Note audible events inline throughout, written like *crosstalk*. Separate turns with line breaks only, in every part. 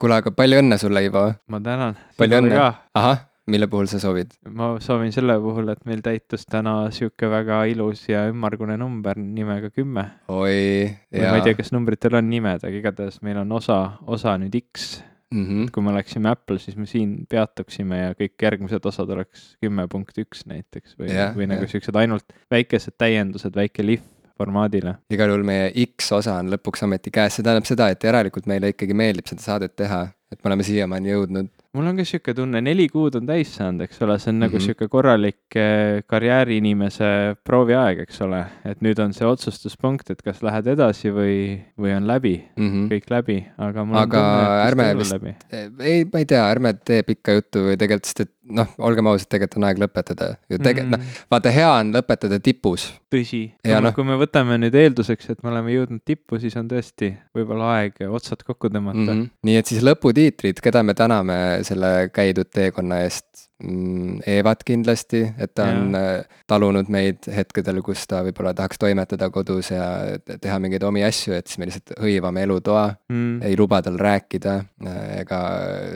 kuule, aga palju õnne sulle, Ivo.
ma tänan.
palju õnne. ahah, mille puhul sa soovid?
ma soovin selle puhul, et meil täitus täna sihuke väga ilus ja ümmargune number nimega kümme.
oi,
jaa. ma ei tea, kas numbritel on nimed, aga igatahes meil on osa, osa nüüd X mm. -hmm. kui me oleksime Apple, siis me siin peatuksime ja kõik järgmised osad oleks kümme punkt üks näiteks või või nagu yeah. siuksed ainult väikesed täiendused, väike lihv formaadile.
igal juhul meie X osa on lõpuks ometi käes, see tähendab seda, et järelikult meile ikkagi meeldib seda saadet teha, et me oleme siiamaani jõudnud
mul on ka sihuke tunne, neli kuud on täis saanud, eks ole, see on mm -hmm. nagu mhm. sihuke korralik eh, karjääriinimese prooviaeg, eks ole. et nüüd on see otsustuspunkt, et kas lähed edasi või, või on läbi mm, -hmm. kõik läbi, aga
aga tunne, ärme vist, ei, ma ei tea, ärme tee pikka juttu või tegelikult, sest et noh, olgem ausad, tegelikult on aeg lõpetada ju tege- mm, -hmm. noh, vaata, hea on lõpetada tipus.
tõsi, no. kui me võtame nüüd eelduseks, et me oleme jõudnud tippu, siis on tõesti võib-olla aeg otsad kokku tõmmata mm. -hmm.
nii et siis lõputiitrid, keda me täname selle käidud teekonna eest Mm, Evat kindlasti, et ta on ja. Äh, talunud meid hetkedel, kus ta võib-olla tahaks toimetada kodus ja teha mingeid omi asju, et siis me lihtsalt hõivame elutoa mm., ei luba tal rääkida äh, ega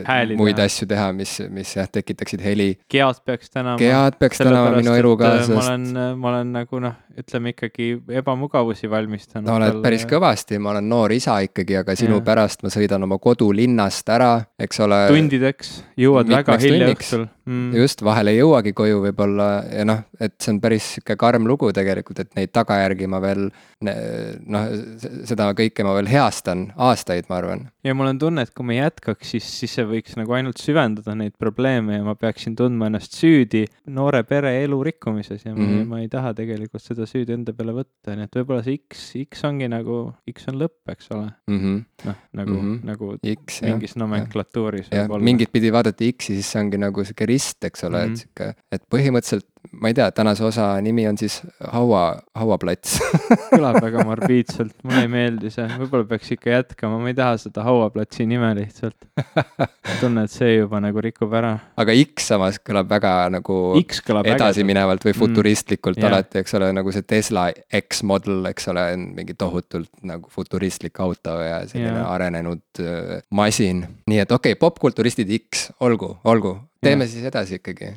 Häälida. muid asju teha, mis, mis jah, tekitaksid heli.
Gead peaks tänama.
Gead peaks tänama minu elukaaslast.
ma olen, ma olen nagu noh, ütleme ikkagi ebamugavusi valmistanud.
no oled päris kõvasti, ma olen noor isa ikkagi, aga sinu ja. pärast ma sõidan oma kodulinnast ära, eks ole.
tundideks, jõuad väga hilja õhtul
mm.. just, vahel ei jõuagi koju võib-olla ja noh, et see on päris sihuke karm lugu tegelikult, et neid tagajärgi ma veel noh, seda kõike ma veel heastan aastaid, ma arvan.
ja mul on tunne, et kui ma jätkaks, siis, siis see võiks nagu ainult süvendada neid probleeme ja ma peaksin tundma ennast süüdi noore pere elu rikkumises ja mm -hmm. ma, ma ei taha tegelikult seda süüdi enda peale võtta, nii et võib-olla see X, X ongi nagu, X on lõpp, eks ole mm. -hmm. noh, nagu mm, -hmm. nagu X, mingis nomenklatuuris.
jah, mingit pidi vaadata X-i, siis see ongi nagu sihuke rist, eks ole mm, -hmm. et mhm. sihuke, et põhimõtteliselt ma ei tea, tänase osa nimi on siis Haua, hauaplats *laughs*
kõlab väga morbiidselt, mulle ei meeldi see, võib-olla peaks ikka jätkama, ma ei taha seda hauaplatsi nime lihtsalt. tunnen, et see juba nagu rikub ära.
aga X samas kõlab väga nagu edasiminevalt või mm. futuristlikult mm, alati, eks ole, nagu see Tesla X-model, eks ole, on mingi tohutult nagu futuristlik auto ja selline ja. arenenud äh, masin. nii et okei okay,, popkulturistid X, olgu, olgu, teeme ja. siis edasi ikkagi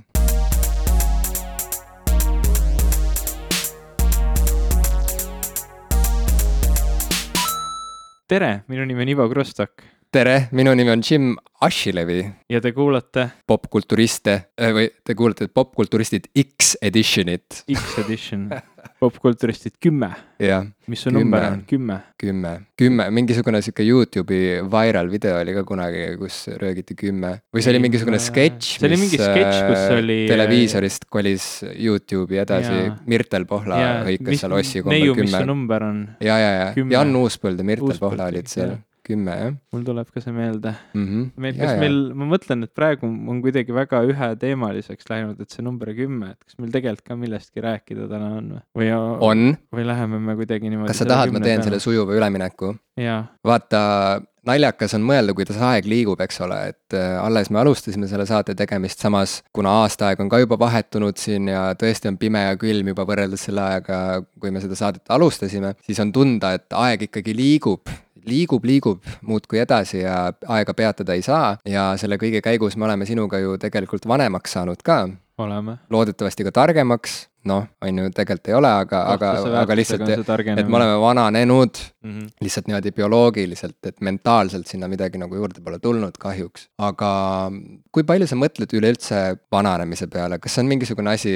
tere, minu nimi on Ivo Krustok.
Tere, minu nimi on Jim Ashilevi.
ja te kuulate?
popkulturiste äh, või te kuulate popkulturistid X edition'it.
X edition *laughs* popkulturistid kümme. mis su number on, kümme?
kümme, kümme, mingisugune sihuke Youtube'i viral video oli ka kunagi, kus röögiti kümme või see oli mingisugune sketš.
see oli mingi sketš, kus äh, oli.
televiisorist kolis Youtube'i edasi, Mirtel Pohla hõikas seal Ossi kombel kümme.
mis su number on?
ja, ja, ja Jan Uuspõld ja Mirtel Pohla olid seal kümme, jah.
mul tuleb ka see meelde mm. -hmm. meil, kas ja, meil, ma mõtlen, et praegu on kuidagi väga üheteemaliseks läinud, et see number kümme, et kas meil tegelikult ka millestki rääkida täna on või? või
on.
või läheme me kuidagi niimoodi.
kas sa tahad, ma teen peale? selle sujuva ülemineku? vaata, naljakas on mõelda, kuidas aeg liigub, eks ole, et äh, alles me alustasime selle saate tegemist, samas kuna aastaaeg on ka juba vahetunud siin ja tõesti on pime ja külm juba võrreldes selle ajaga, kui me seda saadet alustasime, siis on tunda, et aeg ikkagi liigub liigub, liigub muudkui edasi ja aega peatada ei saa ja selle kõige käigus me oleme sinuga ju tegelikult vanemaks saanud ka.
oleme.
loodetavasti ka targemaks noh, on ju, tegelikult ei ole, aga, aga, aga lihtsalt, et me oleme vananenud mm -hmm. lihtsalt niimoodi bioloogiliselt, et mentaalselt sinna midagi nagu juurde pole tulnud kahjuks. aga kui palju sa mõtled üleüldse vananemise peale, kas see on mingisugune asi,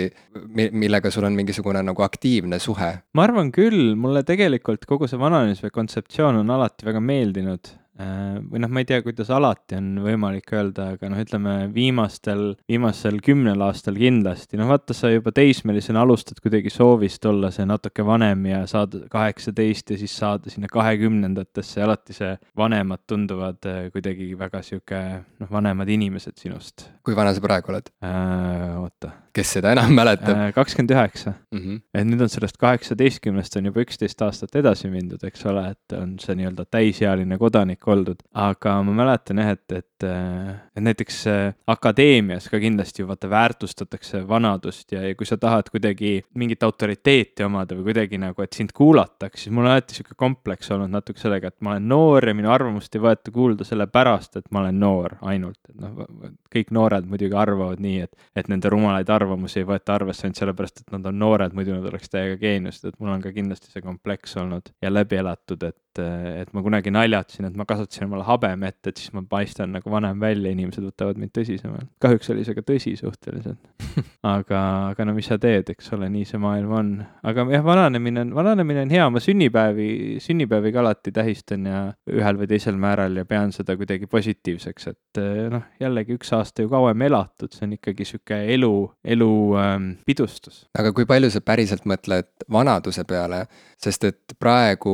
millega sul on mingisugune nagu aktiivne suhe?
ma arvan küll, mulle tegelikult kogu see vananemise kontseptsioon on alati väga meeldinud või noh, ma ei tea, kuidas alati on võimalik öelda, aga noh, ütleme viimastel, viimasel kümnel aastal kindlasti, noh vaata, sa juba teismelisena alustad kuidagi soovist olla see natuke vanem ja saad kaheksateist ja siis saada sinna kahekümnendatesse alati see vanemad tunduvad äh, kuidagi väga sihuke noh, vanemad inimesed sinust.
kui vana sa praegu oled
äh,? oota
kes seda enam mäletab?
Äh, kakskümmend üheksa. Mhm. et nüüd on sellest kaheksateistkümnest on juba üksteist aastat edasi mindud, eks ole, et on see nii-öelda täisealine kodanik enamik oldud, aga ma mäletan jah, et, et, äh, et näiteks äh, akadeemias ka kindlasti ju vaata väärtustatakse vanadust ja, ja kui sa tahad kuidagi mingit autoriteeti omada või kuidagi nagu, et sind kuulatakse, siis mul on alati sihuke kompleks olnud natuke sellega, et ma olen noor ja minu arvamust ei võeta kuulda sellepärast, et ma olen noor ainult, et noh, kõik noored muidugi arvavad nii, et, et nende rumalaid arvamusi ei võeta arvesse ainult sellepärast, et nad on noored, muidu nad oleks täiega geeniused, et mul on ka kindlasti see kompleks olnud ja läbi elatud, et et ma kunagi naljatasin, et ma kasvatasin omale habemett, et siis ma paistan nagu vanem välja, inimesed võtavad mind tõsisemalt. kahjuks oli see ka tõsi suhteliselt *laughs* aga, aga no mis sa teed, eks ole, nii see maailm on. aga jah, vananemine on, vananemine on hea, ma sünnipäevi, sünnipäevi ka alati tähistan ja ühel või teisel määral ja pean seda kuidagi positiivseks, et noh, jällegi üks aasta ju kauem elatud, see on ikkagi sihuke elu, elu ähm, pidustus.
aga kui palju sa päriselt mõtled vanaduse peale, sest et praegu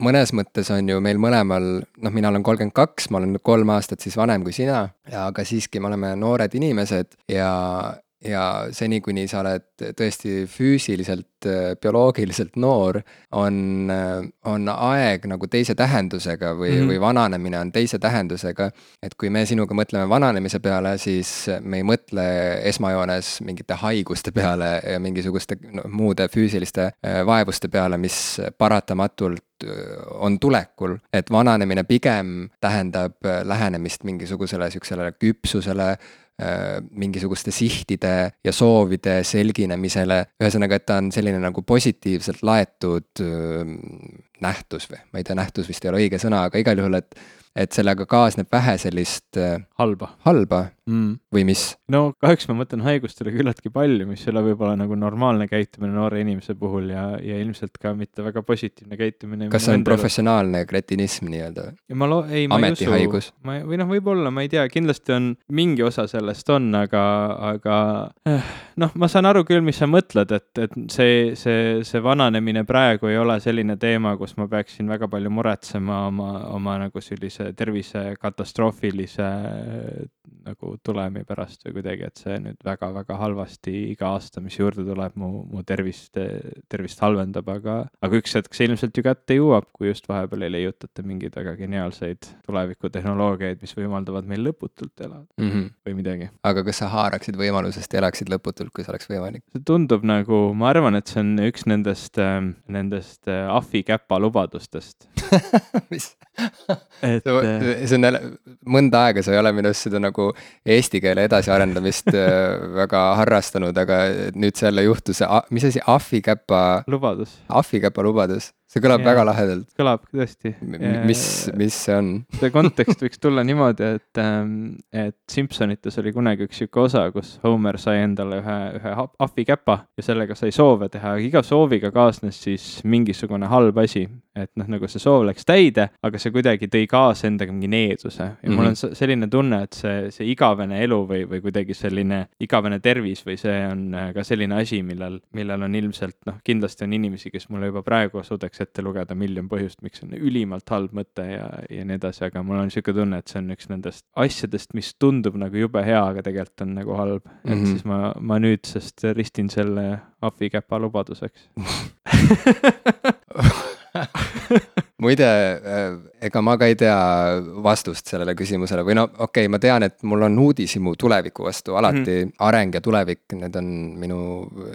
mõnes mõttes on ju meil mõlemal, noh, mina olen kolmkümmend kaks, ma olen kolm aastat siis vanem kui sina, aga siiski me oleme noored inimesed ja ja seni, kuni sa oled tõesti füüsiliselt, bioloogiliselt noor, on, on aeg nagu teise tähendusega või mm, -hmm. või vananemine on teise tähendusega. et kui me sinuga mõtleme vananemise peale, siis me ei mõtle esmajoones mingite haiguste peale ja mingisuguste no, muude füüsiliste äh, vaevuste peale, mis paratamatult äh, on tulekul, et vananemine pigem tähendab äh, lähenemist mingisugusele sihukesele küpsusele, Äh, mingisuguste sihtide ja soovide selginemisele. ühesõnaga, et ta on selline nagu positiivselt laetud äh, nähtus või ma ei tea, nähtus vist ei ole õige sõna, aga igal juhul, et et sellega kaasneb vähe sellist
äh, halba,
halba mm. või mis?
no kahjuks ma mõtlen haigustele küllaltki palju, mis ei ole võib-olla nagu normaalne käitumine noore inimese puhul ja, ja ilmselt ka mitte väga positiivne käitumine.
kas see on professionaalne kretinism nii-öelda?
ma lo-, ei, ma ei usu, ma või noh, võib-olla, ma ei tea, kindlasti on mingi osa sellest on, aga, aga eh, noh, ma saan aru küll, mis sa mõtled, et, et see, see, see vananemine praegu ei ole selline teema, kus ma peaksin väga palju muretsema oma, oma nagu sellise tervisekatastroofilise nagu tulemi pärast või kuidagi, et see nüüd väga-väga halvasti iga aasta, mis juurde tuleb, mu, mu tervist, tervist halvendab, aga, aga üks hetk see ilmselt ju kätte jõuab, kui just vahepeal ei leiutata mingeid väga geniaalseid tulevikutehnoloogiaid, mis võimaldavad meil lõputult elada mm -hmm. või midagi.
aga kas sa haaraksid võimalusest ja elaksid lõputult, kui see oleks võimalik?
see tundub nagu, ma arvan, et see on üks nendest, nendest ahvikäpa lubadustest *laughs*
mis et see on jälle, mõnda aega sa ei ole minu arust seda nagu eesti keele edasiarendamist äh, *laughs* väga harrastanud, aga nüüd see jälle juhtus, mis asi, ahvikäpa.
lubadus.
ahvikäpa lubadus see kõlab ja, väga lahedalt.
kõlab tõesti.
mis, mis see on? *laughs*
see kontekst võiks tulla niimoodi, et, ähm, et Simpsonites oli kunagi üks sihuke osa, kus Homer sai endale ühe, ühe ahvikäpa ja sellega sai soove teha, aga iga sooviga kaasnes siis mingisugune halb asi. et noh, nagu see soov läks täide, aga see kuidagi tõi kaasa endaga mingi needuse ja mm -hmm. mul on selline tunne, et see, see igavene elu või, või kuidagi selline igavene tervis või see on äh, ka selline asi, millel, millel on ilmselt noh, kindlasti on inimesi, kes mulle juba praegu suudaks saaks ette lugeda miljon põhjust, miks on ülimalt halb mõte ja, ja nii edasi, aga mul on niisugune tunne, et see on üks nendest asjadest, mis tundub nagu jube hea, aga tegelikult on nagu halb mm. -hmm. et mhm. siis ma, ma nüüdsest ristin selle ahvikäpa lubaduseks *laughs* *laughs*
muide, äh, ega ma ka ei tea vastust sellele küsimusele või no okei okay,, ma tean, et mul on uudishimu tuleviku vastu alati mm, -hmm. areng ja tulevik, need on minu,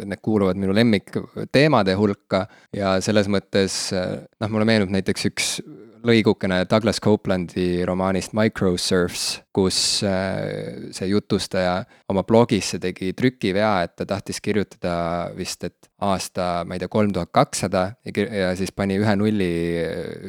need kuuluvad minu lemmikteemade hulka. ja selles mõttes noh, mulle meenub näiteks üks lõigukene Douglas Coplandi romaanist Microsurfs, kus äh, see jutustaja oma blogisse tegi trükivea, et ta tahtis kirjutada vist, et aasta, ma ei tea, kolm tuhat kakssada ja siis pani ühe nulli,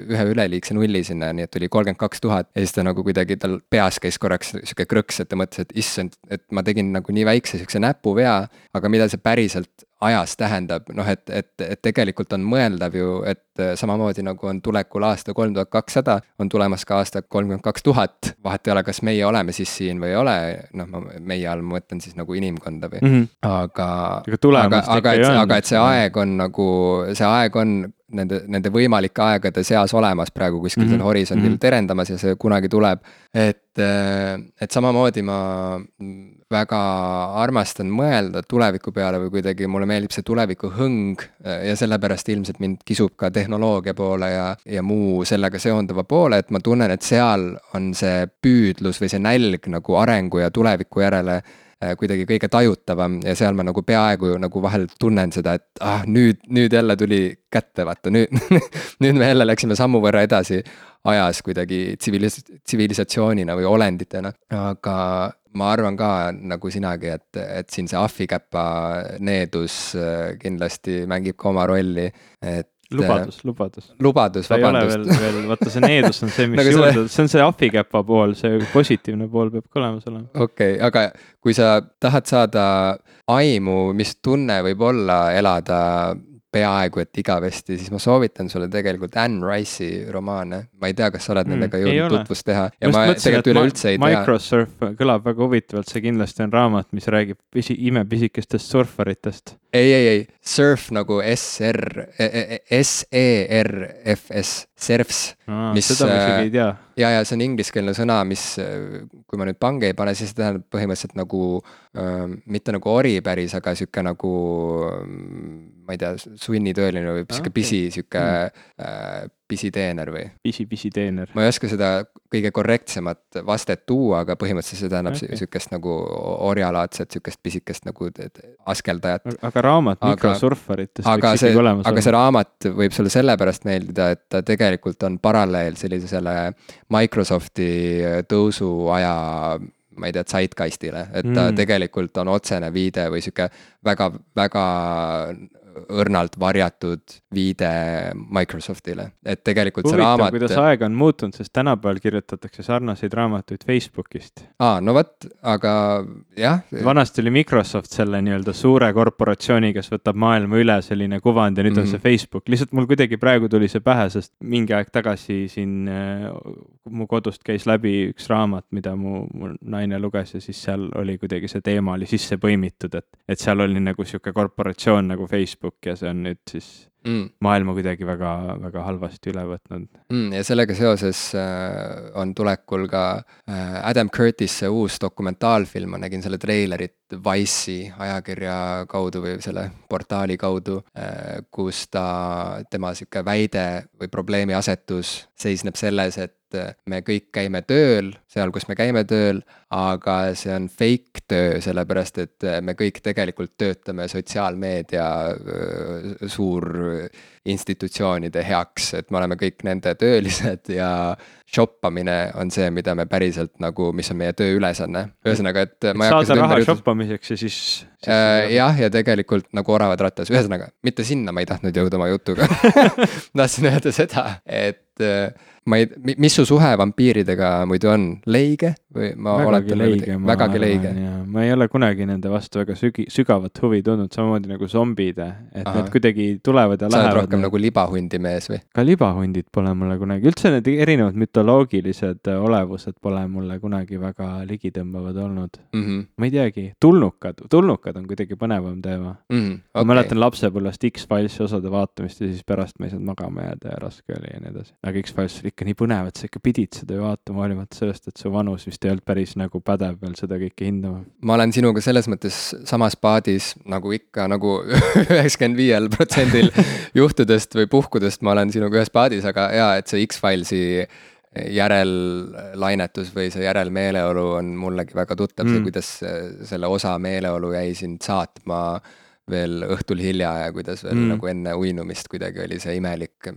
ühe üleliigse nulli sinna, nii et tuli kolmkümmend kaks tuhat. ja siis ta nagu kuidagi, tal peas käis korraks sihuke krõks, et ta mõtles, et issand, et ma tegin nagu nii väikse sihukese näpuvea, aga mida see päriselt ajas tähendab, noh et, et, et tegelikult on mõeldav ju, et samamoodi nagu on tulekul aasta kolm tuhat kakssada, on tulemas ka aasta kolmkümmend kaks tuhat. vahet ei ole, kas meie oleme siis siin või ei ole, noh, ma meie all ma mõtlen siis nagu inimkonda või mm, -hmm. aga. aga, aga, aga et, aga et see aeg on nagu, see aeg on nende, nende võimalike aegade seas olemas praegu kuskil mm -hmm. seal horisondil mm -hmm. terendamas ja see kunagi tuleb. et, et samamoodi ma väga armastan mõelda tuleviku peale või kuidagi mulle meeldib see tuleviku hõng ja sellepärast ilmselt mind kisub ka tehnoloogia poole ja, ja muu sellega seonduva poole, et ma tunnen, et seal on see püüdlus või see nälg nagu arengu ja tuleviku järele äh, kuidagi kõige tajutavam ja seal ma nagu peaaegu nagu vahel tunnen seda, et ah, nüüd, nüüd jälle tuli kätte, vaata nüüd *laughs* nüüd me jälle läksime sammu võrra edasi ajas kuidagi tsivilis-, tsivilisatsioonina või olenditena, aga ma arvan ka nagu sinagi, et, et siin see ahvikäpa needus äh, kindlasti mängib ka oma rolli, et
lubadus, lubadus.
lubadus, vabandust.
veel, veel, vaata see needus on see, mis *laughs* nagu juurde selle..., see on see ahvikäpa pool, see positiivne pool peab ka olemas olema.
okei okay,, aga kui sa tahad saada aimu, mis tunne võib olla elada peaaegu et igavesti, siis ma soovitan sulle tegelikult Anne Rice'i romaane. ma ei tea, kas sa oled mm, nendega jõudnud tutvust teha ja Just ma mõtlesin, tegelikult üleüldse ei
tea. Microsurf kõlab väga huvitavalt, see kindlasti on raamat, mis räägib pisi, imepisikestest surfaritest.
ei, ei, ei, surf nagu S-R, S-E-R-F-S, surfs.
mis. seda ma isegi ei tea.
ja, ja see on ingliskeelne sõna, mis, kui ma nüüd pange ei pane, siis see tähendab põhimõtteliselt nagu äh,, mitte nagu ori päris, aga sihuke nagu ma ei tea, sunnitööline või sihuke okay. pisi, sihuke mm. äh, pisiteener või?
pisi-pisiteener.
ma ei oska seda kõige korrektsemat vastet tuua, aga põhimõtteliselt see tähendab okay. sihukest nagu orjalaadset, sihukest pisikest nagu askeldajat.
aga raamat mikrosurfaritest
aga see, aga see raamat võib sulle sellepärast meeldida, et ta tegelikult on paralleel sellisele Microsofti tõusuaja ma ei tea, Zeitgeistile, et ta mm. tegelikult on otsene viide või sihuke väga, väga õrnalt varjatud viide Microsoftile, et tegelikult
Huvitav,
see raamat.
kuidas aeg on muutunud, sest tänapäeval kirjutatakse sarnaseid raamatuid Facebookist.
aa, no vot, aga jah.
vanasti oli Microsoft selle nii-öelda suure korporatsiooni, kes võtab maailma üle selline kuvand ja nüüd mm -hmm. on see mhm. Facebook, lihtsalt mul kuidagi praegu tuli see pähe, sest mingi aeg tagasi siin äh, mu kodust käis läbi üks raamat, mida mu, mu naine luges ja siis seal oli kuidagi see teema oli sisse põimitud, et, et seal oli nagu sihuke korporatsioon nagu Facebook Facebook ja see on nüüd siis mm. maailma kuidagi väga, väga halvasti üle võtnud
mm,. ja sellega seoses äh, on tulekul ka äh, Adam Curtis'e uus dokumentaalfilm, ma nägin selle treilerit Wice'i ajakirja kaudu või selle portaali kaudu äh,, kus ta, tema sihuke väide või probleemiasetus seisneb selles, et me kõik käime tööl, seal, kus me käime tööl, aga see on fake töö, sellepärast et me kõik tegelikult töötame sotsiaalmeedia suurinstitutsioonide heaks, et me oleme kõik nende töölised ja shoppamine on see, mida me päriselt nagu, mis on meie tööülesanne. ühesõnaga, et
seda raha shoppamiseks ja siis, siis
äh,. jah, ja tegelikult nagu oravad rattas, ühesõnaga, mitte sinna ma ei tahtnud jõuda oma jutuga *laughs* *laughs* tahtsin öelda seda, et äh, ma ei, mis su suhe vampiiridega muidu on, leige või ma
vägagi oletan
vägagi leige?
ma ei ole kunagi nende vastu väga sügi-, sügavat huvi tundnud, samamoodi nagu zombid, et Aha. need kuidagi tulevad ja
sa
lähevad.
sa oled rohkem nagu libahundi mees või?
ka libahundid pole mulle kunagi, üldse need erinevad mütoloogilised olevused pole mulle kunagi väga ligitõmbavad olnud
mm. -hmm.
ma ei teagi, tulnukad, tulnukad on kuidagi põnevam teema
mm. -hmm.
Okay. ma mäletan lapsepõlvest X-Filesi osade vaatamist ja siis pärast ma ei saanud magama jääda ja raske oli ja nii edasi. aga X-Files ikka nii põnev, et sa ikka pidid seda ju vaatama, hoolimata sellest, et su vanus vist ei olnud päris nagu pädev veel seda kõike hindama.
ma olen sinuga selles mõttes samas paadis nagu ikka nagu *laughs* üheksakümmend viiel protsendil *laughs* juhtudest või puhkudest ma olen sinuga ühes paadis, aga jaa, et see X-Filesi järellainetus või see järelmeeleolu on mullegi väga tuttav mm., see, kuidas selle osa meeleolu jäi sind saatma veel õhtul hilja ja kuidas veel mm. nagu enne uinumist kuidagi oli see imelik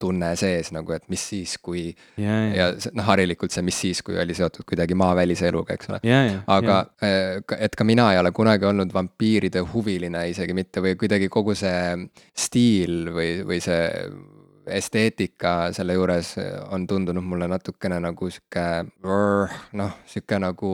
tunne sees nagu, et mis siis, kui
yeah,
yeah. ja noh, harilikult see, mis siis, kui oli seotud kuidagi maavälise eluga, eks ole
yeah,. Yeah,
aga yeah. et ka mina ei ole kunagi olnud vampiiride huviline isegi mitte või kuidagi kogu see stiil või, või see esteetika selle juures on tundunud mulle natukene nagu sihuke noh, sihuke nagu.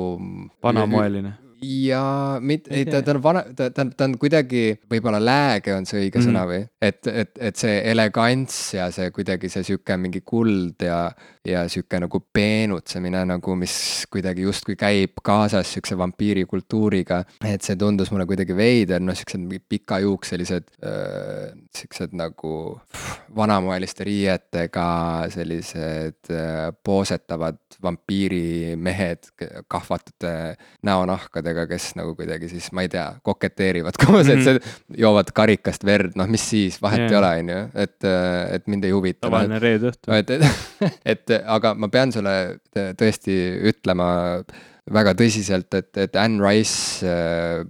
vanamoeline
jaa, mit-, ei ta, ta on vana, ta, ta on, ta on kuidagi, võib-olla lääge on see õige mm -hmm. sõna või? et, et, et see elegants ja see kuidagi see sihuke mingi kuld ja, ja sihuke nagu peenutsemine nagu, mis kuidagi justkui käib kaasas sihukese vampiirikultuuriga. et see tundus mulle kuidagi veider, noh, siuksed pikajuukselised äh,, siuksed nagu vanamoeliste riietega sellised äh, poosetavad vampiirimehed kahvatute näonahkadega, kes nagu kuidagi siis, ma ei tea, koketeerivad *laughs* koos mm, -hmm. et see, joovad karikast verd, noh, mis siis, vahet yeah. ei ole, on ju, et, et mind ei huvita.
tavaline reede õhtu.
et, et, *laughs* et aga ma pean sulle tõesti ütlema väga tõsiselt, et, et Anne Rice äh,,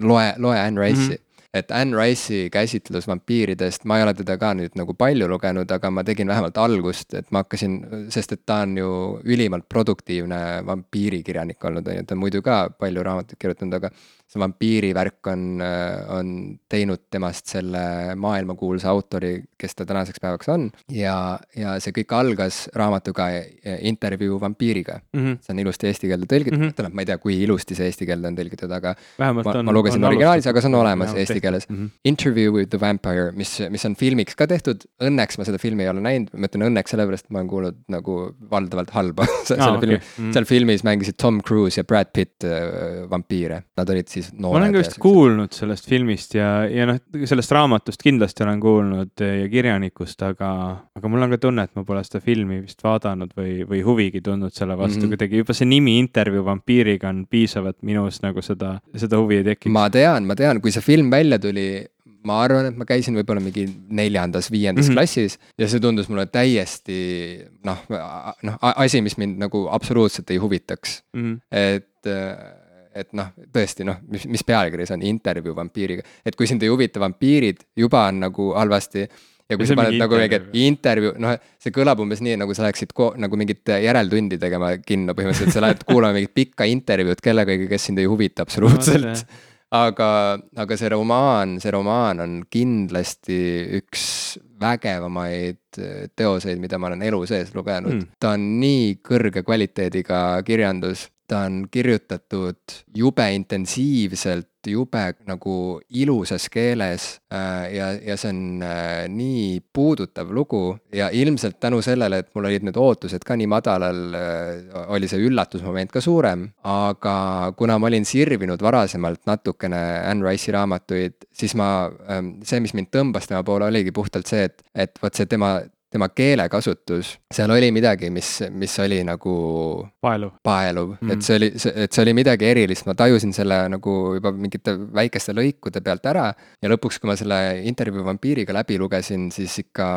loe, loe Anne Rice'i mm. -hmm et Anne Rice'i käsitlus vampiiridest, ma ei ole teda ka nüüd nagu palju lugenud, aga ma tegin vähemalt algust, et ma hakkasin, sest et ta on ju ülimalt produktiivne vampiirikirjanik olnud, on ju, ta on muidu ka palju raamatuid kirjutanud, aga see vampiirivärk on, on teinud temast selle maailmakuulsa autori, kes ta tänaseks päevaks on. ja, ja see kõik algas raamatuga Intervjuu vampiiriga mm. -hmm. see on ilusti eesti keelde tõlgitud mm, -hmm. tähendab, ma ei tea, kui ilusti see eesti keelde on tõlgitud, aga Vähemalt ma, on, ma lugesin originaalis, aga see on olemas ja, eesti keeles mm. -hmm. Interview with the vampire, mis, mis on filmiks ka tehtud, õnneks ma seda filmi ei ole näinud, ma ütlen õnneks sellepärast, et ma olen kuulnud nagu valdavalt halba *laughs* selle ah, filmi okay. mm. -hmm. seal filmis mängisid Tom Cruise ja Brad Pitt äh, vampiire, nad olid siis
noored. ma olen ka vist kuulnud sellest filmist ja, ja noh, sellest raamatust kindlasti olen kuulnud ja kirjanikust, aga, aga mul on ka tunne, et ma pole seda filmi vist vaadanud või, või huvigi tundnud selle vastu mm -hmm. kuidagi, juba see nimi Intervjuu vampiiriga on piisavalt minus nagu seda, seda huvi ei tekiks.
ma tean, ma tean, kui see film välja tuli ma arvan, et ma käisin võib-olla mingi neljandas-viiendas mm -hmm. klassis ja see tundus mulle täiesti noh, noh asi, mis mind nagu absoluutselt ei huvitaks mm. -hmm. et et noh, tõesti noh, mis, mis pealkiri see on, intervjuu vampiiriga, et kui sind ei huvita vampiirid, juba on nagu halvasti. Ja kui ja sa paned nagu mingi intervjuu, noh, see kõlab umbes nii, nagu sa läheksid nagu mingit järeltundi tegema kinno. Põhimõtteliselt, sa lähed kuulama mingit pikka intervjuud kellegagi, kes sind ei huvita absoluutselt. No,. aga, aga see romaan, see romaan on kindlasti üks vägevamaid teoseid, mida ma olen elu sees lugenud. Mm.. ta on nii kõrge kvaliteediga kirjandus ta on kirjutatud jube intensiivselt, jube nagu ilusas keeles äh, ja, ja see on äh, nii puudutav lugu. Ja ilmselt tänu sellele, et mul olid need ootused ka nii madalal, äh, oli see üllatusmoment ka suurem, aga kuna ma olin sirvinud varasemalt natukene Anne Rice'i raamatuid, siis ma, ähm, see, mis mind tõmbas tema poole, oligi puhtalt see, et, et vot see tema tema keelekasutus, seal oli midagi, mis, mis oli nagu
paeluv,
paeluv mm., et see oli, et see oli midagi erilist, ma tajusin selle nagu juba mingite väikeste lõikude pealt ära. ja lõpuks, kui ma selle intervjuu vampiiriga läbi lugesin, siis ikka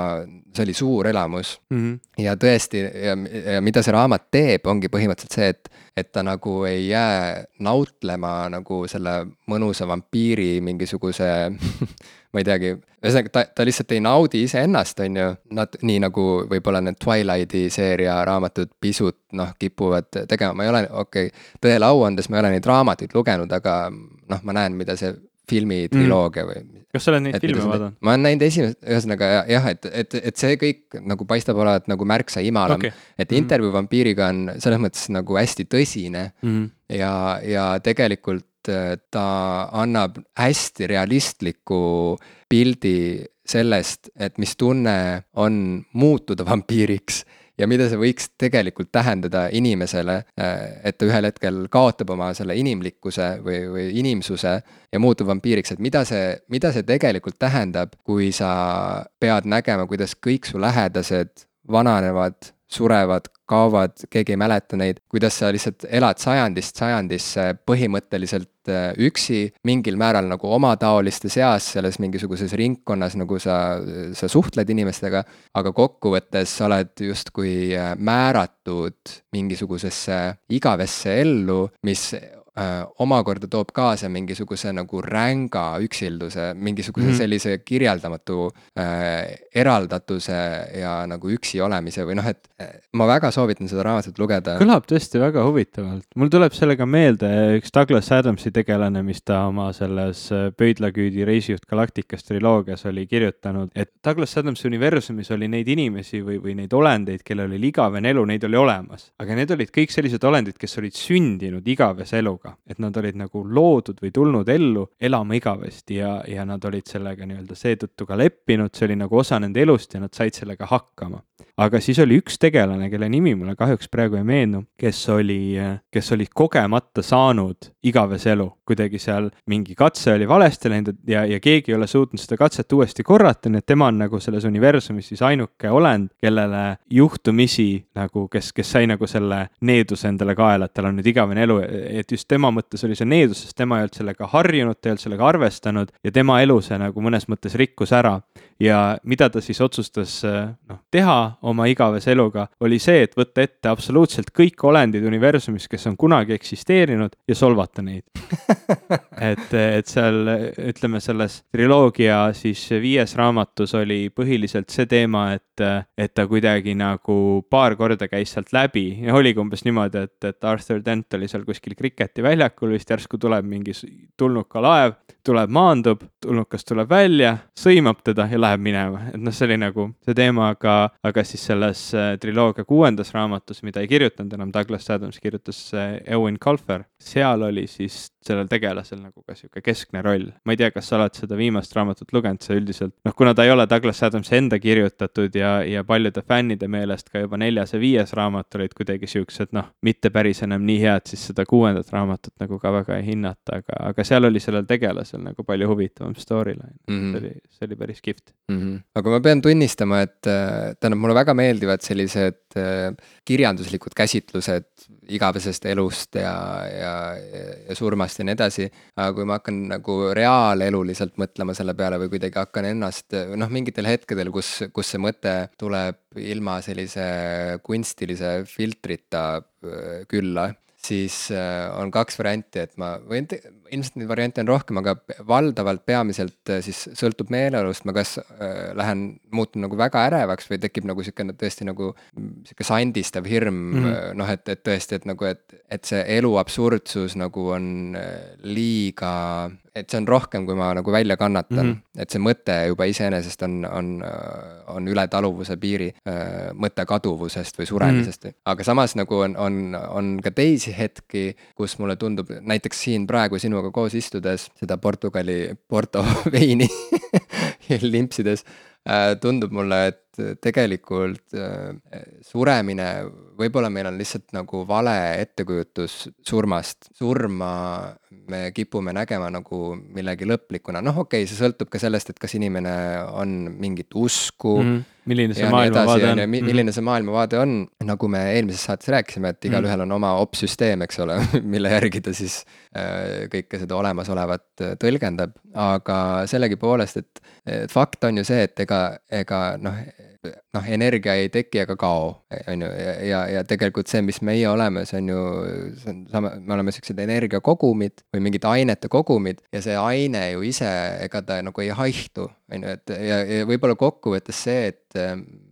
see oli suur elamus mm. -hmm. ja tõesti, ja, ja mida see raamat teeb, ongi põhimõtteliselt see, et, et ta nagu ei jää nautlema nagu selle mõnusa vampiiri mingisuguse *laughs* ma ei teagi, ühesõnaga ta, ta lihtsalt ei naudi iseennast, on ju, nad nii nagu võib-olla need Twilighti seeria raamatud pisut noh, kipuvad tegema, ma ei ole, okei okay,, tõele au andes ma ei ole neid raamatuid lugenud, aga noh, ma näen, mida see filmi mm. või.
kas sa oled neid filme vaadanud?
ma olen näinud esimest, ühesõnaga jah, et, et, et see kõik nagu paistab olevat nagu märksa imalam okay.. et mm. intervjuu vampiiriga on selles mõttes nagu hästi tõsine mm. ja, ja tegelikult Äh, ta annab hästi realistliku pildi sellest, et mis tunne on muutuda vampiiriks ja mida see võiks tegelikult tähendada inimesele, äh, et ta ühel hetkel kaotab oma selle inimlikkuse või, või inimsuse ja muutub vampiiriks, et mida see, mida see tegelikult tähendab, kui sa pead nägema, kuidas kõik su lähedased vananevad surevad, kaovad, keegi ei mäleta neid, kuidas sa lihtsalt elad sajandist sajandisse põhimõtteliselt äh, üksi, mingil määral nagu omataoliste seas, selles mingisuguses ringkonnas, nagu sa, sa suhtled inimestega, aga kokkuvõttes sa oled justkui äh, määratud mingisugusesse igavesse ellu, mis omakorda toob kaasa mingisuguse nagu ränga üksilduse, mingisuguse mm -hmm. sellise kirjeldamatu äh, eraldatuse ja nagu üksi olemise või noh, et äh, ma väga soovitan seda raamatut lugeda.
kõlab tõesti väga huvitavalt, mul tuleb sellega meelde üks Douglas Adamsi tegelane, mis ta oma selles äh, Pöidlaküüdi reisijuht Galaktikas triloogias oli kirjutanud, et Douglas Adamsi universumis oli neid inimesi või, või neid olendeid, kellel oli igavene elu, neid oli olemas, aga need olid kõik sellised olendid, kes olid sündinud igavese eluga eluga, et nad olid nagu loodud või tulnud ellu elama igavesti ja, ja nad olid sellega nii-öelda seetõttu ka leppinud, see oli nagu osa nende elust ja nad said sellega hakkama. aga siis oli üks tegelane, kelle nimi mulle kahjuks praegu ei meenu, kes oli, kes oli kogemata saanud igavese elu, kuidagi seal mingi katse oli valesti läinud ja, ja keegi ei ole suutnud seda katset uuesti korrata, nii et tema on nagu selles universumis siis ainuke olend, kellele juhtumisi nagu, kes, kes sai nagu selle needuse endale kaela, et tal on nüüd igavene elu, et just tema mõttes oli see needus, sest tema ei olnud sellega harjunud, ta ei olnud sellega arvestanud ja tema elu see nagu mõnes mõttes rikkus ära. Ja mida ta siis otsustas noh, teha oma igavese eluga, oli see, et võtta ette absoluutselt kõik olendid universumis, kes on kunagi eksisteerinud ja solvata neid. *laughs* Et, et seal ütleme, selles triloogia siis viies raamatus oli põhiliselt see teema, et, et ta kuidagi nagu paar korda käis sealt läbi. Ja oligi umbes niimoodi, et, et Arthur Dent oli seal kuskil kriketi väljakul, vist järsku tuleb mingi tulnuka laev, tuleb, maandub, tulnukas tuleb välja, sõimab teda ja läheb minema, et noh, see oli nagu see teema, aga, aga siis selles äh, triloogia kuuendas raamatus, mida ei kirjutanud enam Douglas Adams, kirjutas äh, Eowyn Colfer, seal oli siis sellel tegelasel nagu ka sihuke keskne roll. ma ei tea, kas sa oled seda viimast raamatut lugenud, see üldiselt, noh, kuna ta ei ole Douglas Adamsi enda kirjutatud ja, ja paljude fännide meelest ka juba neljas ja viies raamat olid kuidagi siuksed, noh, mitte päris enam nii head, siis seda kuuendat raamatut nagu ka väga ei hinnata, aga, aga seal oli sellel tegelasel nagu palju huvitavam storyline mm, -hmm. see oli, see oli päris kihvt
mm. -hmm. aga ma pean tunnistama, et äh, tähendab, mulle väga meeldivad sellised äh, kirjanduslikud käsitlused igavesest elust ja, ja, ja surmast ja nii edasi. aga kui ma hakkan nagu reaaleluliselt mõtlema selle peale või kuidagi hakkan ennast noh, mingitel hetkedel, kus, kus see mõte tuleb ilma sellise kunstilise filtrita äh, külla siis äh, on kaks varianti, et ma võin, ilmselt neid variante on rohkem, aga valdavalt peamiselt äh, siis sõltub meeleolust, ma kas äh, lähen, muutun nagu väga ärevaks või tekib nagu niisugune tõesti nagu niisugune sandistav hirm mm -hmm. noh, et, et tõesti, et nagu, et, et see elu absurdsus nagu on liiga et see on rohkem, kui ma nagu välja kannatan mm, -hmm. et see mõte juba iseenesest on, on, on üle taluvuse piiri, äh, mõtte kaduvusest või suremisest mm. -hmm. aga samas nagu on, on, on ka teisi hetki, kus mulle tundub, näiteks siin praegu sinuga koos istudes seda Portugali Porto *laughs* veini *laughs* limpsides äh, tundub mulle, et tegelikult äh, suremine, võib-olla meil on lihtsalt nagu vale ettekujutus surmast. surma me kipume nägema nagu millegi lõplikuna, noh, okei okay,, see sõltub ka sellest, et kas inimene on mingit usku mm. -hmm.
Milline see maailmavaade on.
Mhm. milline see maailmavaade on, nagu me eelmises saates rääkisime, et igalühel mm on oma opsüsteem, eks ole *laughs* mille järgi ta siis äh, kõike seda olemasolevat äh, tõlgendab, aga sellegipoolest, et fakt on ju see, et ega, ega noh noh, energia ei teki ega kao, on ju, ja, ja, ja tegelikult see, mis meie oleme, see on ju, see on sama, me oleme siuksed energiakogumid või mingid ainete kogumid ja see aine ju ise, ega ta nagu ei haihtu, on ju, et ja, ja võib-olla kokkuvõttes see, et,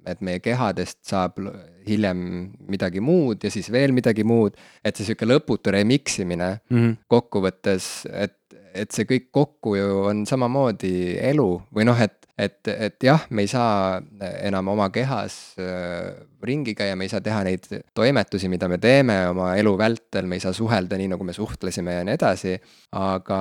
et meie kehadest saab hiljem midagi muud ja siis veel midagi muud, et see sihuke lõputu remix imine mm -hmm. kokkuvõttes, et et see kõik kokku ju on samamoodi elu või noh, et et, et jah, me ei saa enam oma kehas äh, ringi käia, me ei saa teha neid toimetusi, mida me teeme oma elu vältel, me ei saa suhelda nii, nagu me suhtlesime ja nii edasi. aga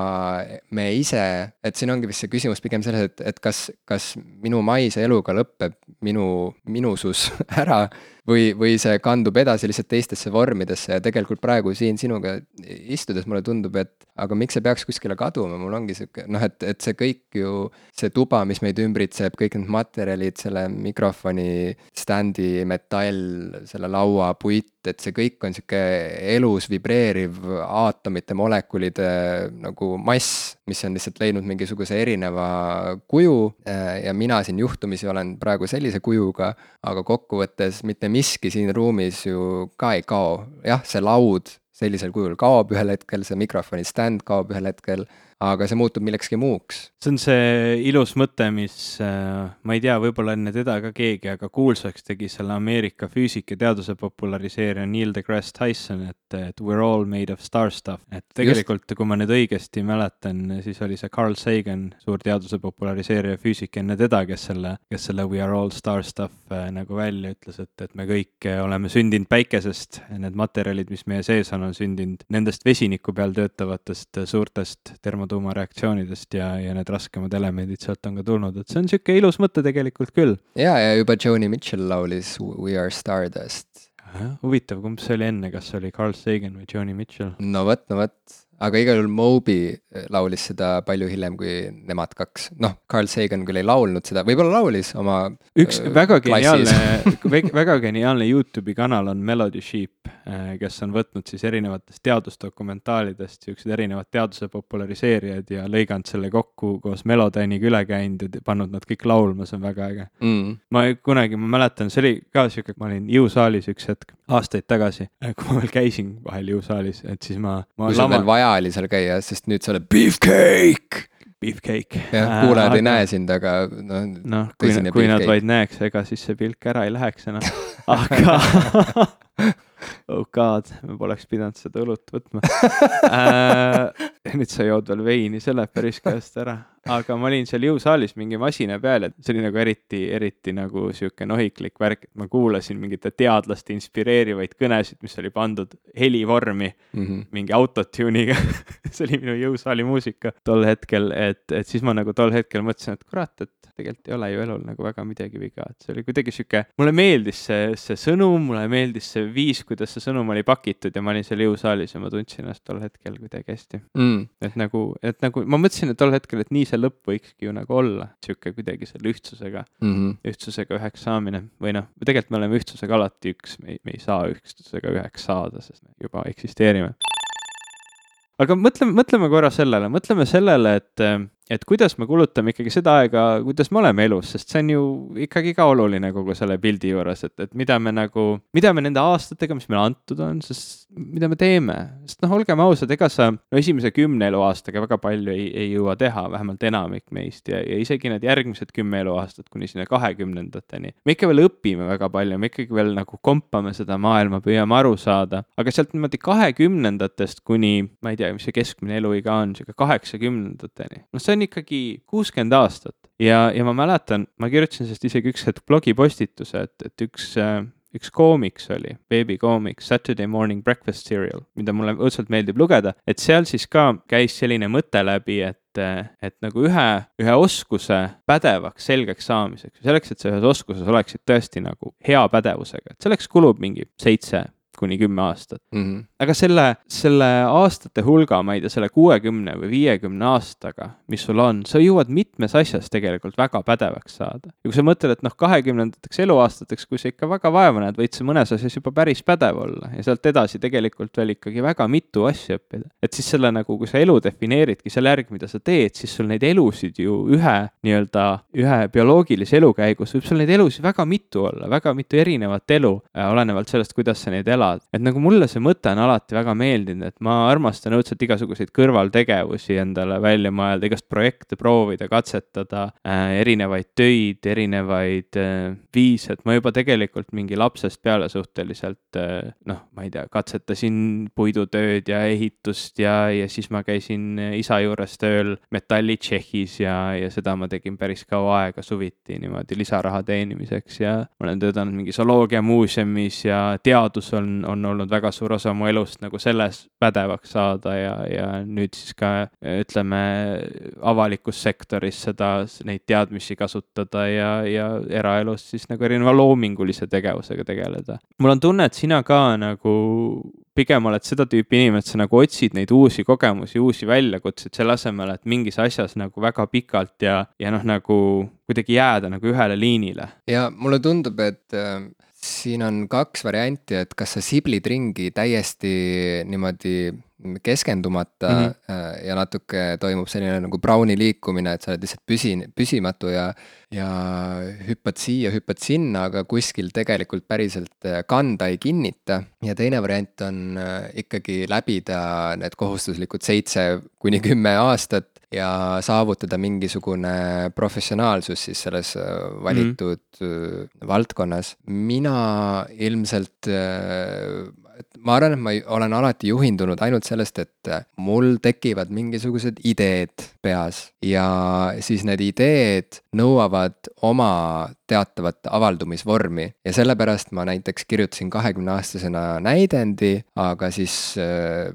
me ise, et siin ongi vist see küsimus pigem selles, et, et kas, kas minu maise eluga lõpeb minu minusus *laughs* ära või, või see kandub edasi lihtsalt teistesse vormidesse ja tegelikult praegu siin sinuga istudes mulle tundub, et aga miks see peaks kuskile kaduma, mul ongi sihuke noh, et, et see kõik ju, see tuba, mis meid ümbritseb, kõik need materjalid, selle mikrofoni, standi, metall, selle laua puit, et see kõik on sihuke elus vibreeriv aatomite, molekulide nagu mass, mis on lihtsalt leidnud mingisuguse erineva kuju. ja mina siin juhtumisi olen praegu sellise kujuga, aga kokkuvõttes mitte miski siin ruumis ju ka ei kao, jah, see laud sellisel kujul kaob ühel hetkel, see mikrofoni stand kaob ühel hetkel, aga see muutub millekski muuks.
see on see ilus mõte, mis äh, ma ei tea, võib-olla enne teda ka keegi, aga kuulsaks tegi selle Ameerika füüsika teaduse populariseerija Neil deGrasse Tyson, et, et we are all made of star stuff. et tegelikult, kui ma nüüd õigesti mäletan, siis oli see Carl Sagan, suur teaduse populariseerija füüsik enne teda, kes selle, kes selle we are all star stuff äh, nagu välja ütles, et, et me kõik oleme sündinud päikesest, need materjalid, mis meie sees on, on sündinud nendest vesiniku peal töötavatest suurtest termotuumareaktsioonidest ja, ja need raskemad elemendid sealt on ka tulnud, et see on niisugune ilus mõte tegelikult küll.
ja, ja juba Joni Mitchell laulis We are stardust.
huvitav, kumb see oli enne, kas oli Carl Sagan või Joni Mitchell?
no vot, no vot, aga igal juhul Moby laulis seda palju hiljem kui nemad kaks. noh, Carl Sagan küll ei laulnud seda, võib-olla laulis oma.
üks äh, väga geniaalne *laughs* väga geniaalne Youtube'i kanal on Melody Sheep, äh, kes on võtnud siis erinevatest teadusdokumentaalidest siuksed erinevad teaduse populariseerijad ja lõiganud selle kokku koos Melodyniga üle käinud ja pannud nad kõik laulma, see on väga äge mm.. ma kunagi, ma mäletan, see oli ka sihuke, ma olin jõusaalis üks hetk aastaid tagasi, kui ma veel käisin vahel jõusaalis, et siis ma, ma.
kui sul veel vaja oli seal käia, sest nüüd sa oled beefcake.
Beefcake.
jah, kuulajad äh, ei näe sind, aga
noh. noh, kui, kui nad vaid näeks, ega siis see pilk ära ei läheks enam, *laughs* aga *laughs* oh god, ma poleks pidanud seda õlut võtma *laughs* äh,. nüüd sa jood veel veini, see läheb päris käest ära. Aga ma olin seal jõusaalis mingi masina peal ja see oli nagu eriti, eriti nagu sihuke nohiklik värk, et ma kuulasin mingite teadlaste inspireerivaid kõnesid, mis oli pandud helivormi mm -hmm. mingi autotune'iga. *laughs* See oli minu jõusaali muusika. Tol hetkel, et, et siis ma nagu tol hetkel mõtlesin, et kurat, et tegelikult ei ole ju elul nagu väga midagi viga, et see oli kuidagi sihuke, mulle meeldis see, see sõnum, mulle meeldis see viis, kuidas see sõnum oli pakitud ja ma olin seal jõusaalis ja ma tundsin ennast tol hetkel kuidagi hästi. Mm.. et nagu, et nagu ma mõtlesin, et tol hetkel, et nii see lõpp võikski ju nagu olla, sihuke kuidagi selle ühtsusega mm, -hmm. ühtsusega üheks saamine või noh, tegelikult me oleme ühtsusega alati üks, me ei, me ei saa ühtsusega üheks saada, sest me juba eksisteerime aga mõtleme, mõtleme korra sellele, mõtleme sellele, et et kuidas me kulutame ikkagi seda aega, kuidas me oleme elus, sest see on ju ikkagi ka oluline kogu selle pildi juures, et, et mida me nagu, mida me nende aastatega, mis meile antud on, sest mida me teeme, sest noh, olgem ausad, ega sa no esimese kümne eluaastaga väga palju ei, ei jõua teha, vähemalt enamik meist ja, ja isegi need järgmised kümme eluaastat kuni sinna kahekümnendateni. me ikka veel õpime väga palju, me ikkagi veel nagu kompame seda maailma, püüame aru saada, aga sealt niimoodi kahekümnendatest kuni, ma ei tea, mis see keskmine eluiga on, sihuke kaheksakümnendateni, noh, see on on ikkagi kuuskümmend aastat. Ja, ja ma mäletan, ma kirjutasin sellest isegi üks hetk blogipostituse, et, et üks äh, üks koomiks oli, beebikoomiks Saturday Morning Breakfast Cereal, mida mulle õudselt meeldib lugeda, et seal siis ka käis selline mõte läbi, et, et nagu ühe, ühe oskuse pädevaks, selgeks saamiseks, selleks, et sa ühes oskuses oleksid tõesti nagu hea pädevusega, et selleks kulub mingi seitse kuni kümme aastat mm. -hmm. aga selle, selle aastate hulga, ma ei tea, selle kuuekümne või viiekümne aastaga, mis sul on, sa jõuad mitmes asjas tegelikult väga pädevaks saada. ja kui sa mõtled, et noh, kahekümnendateks eluaastateks, kui sa ikka väga vaeva näed, võid sa mõnes asjas juba päris pädev olla ja sealt edasi tegelikult veel ikkagi väga mitu asja õppida. et siis selle nagu, kui sa elu defineeridki selle järgi, mida sa teed, siis sul neid elusid ju ühe nii-öelda, ühe bioloogilise elu käigus võib sul neid elusid väga mitu olla, väga mitu erinevat elu, äh, olenevalt sellest, kuidas sa neid elad elad. et nagu mulle see mõte on alati väga meeldinud, et ma armastan õudselt igasuguseid kõrvaltegevusi endale välja mõelda, igast projekte proovida, katsetada äh,, erinevaid töid, erinevaid äh, viise, et ma juba tegelikult mingi lapsest peale suhteliselt äh, noh, ma ei tea, katsetasin puidutööd ja ehitust ja, ja siis ma käisin isa juures tööl metalli Tšehhis ja, ja seda ma tegin päris kaua aega suviti niimoodi lisaraha teenimiseks ja ma olen töötanud mingi zooloogiamuuseumis ja teadus on on, on olnud väga suur osa mu elust nagu selles pädevaks saada ja, ja nüüd siis ka ütleme, avalikus sektoris seda, neid teadmisi kasutada ja, ja eraelus siis nagu erineva loomingulise tegevusega tegeleda. mul on tunne, et sina ka nagu pigem oled seda tüüpi inimene, et sa nagu otsid neid uusi kogemusi, uusi väljakutseid, selle asemel, et mingis asjas nagu väga pikalt ja, ja noh, nagu kuidagi jääda nagu ühele liinile.
ja mulle tundub, et siin on kaks varianti, et kas sa siblid ringi täiesti niimoodi keskendumata mm -hmm. ja natuke toimub selline nagu Browni liikumine, et sa oled lihtsalt püsi, püsimatu ja ja hüppad siia, hüppad sinna, aga kuskil tegelikult päriselt äh, kanda ei kinnita. ja teine variant on ikkagi läbida need kohustuslikud seitse kuni kümme aastat ja saavutada mingisugune professionaalsus siis selles valitud mm -hmm. valdkonnas. mina ilmselt et ma arvan, et ma olen alati juhindunud ainult sellest, et mul tekivad mingisugused ideed peas ja siis need ideed nõuavad oma teatavat avaldumisvormi ja sellepärast ma näiteks kirjutasin kahekümne aastasena näidendi, aga siis äh,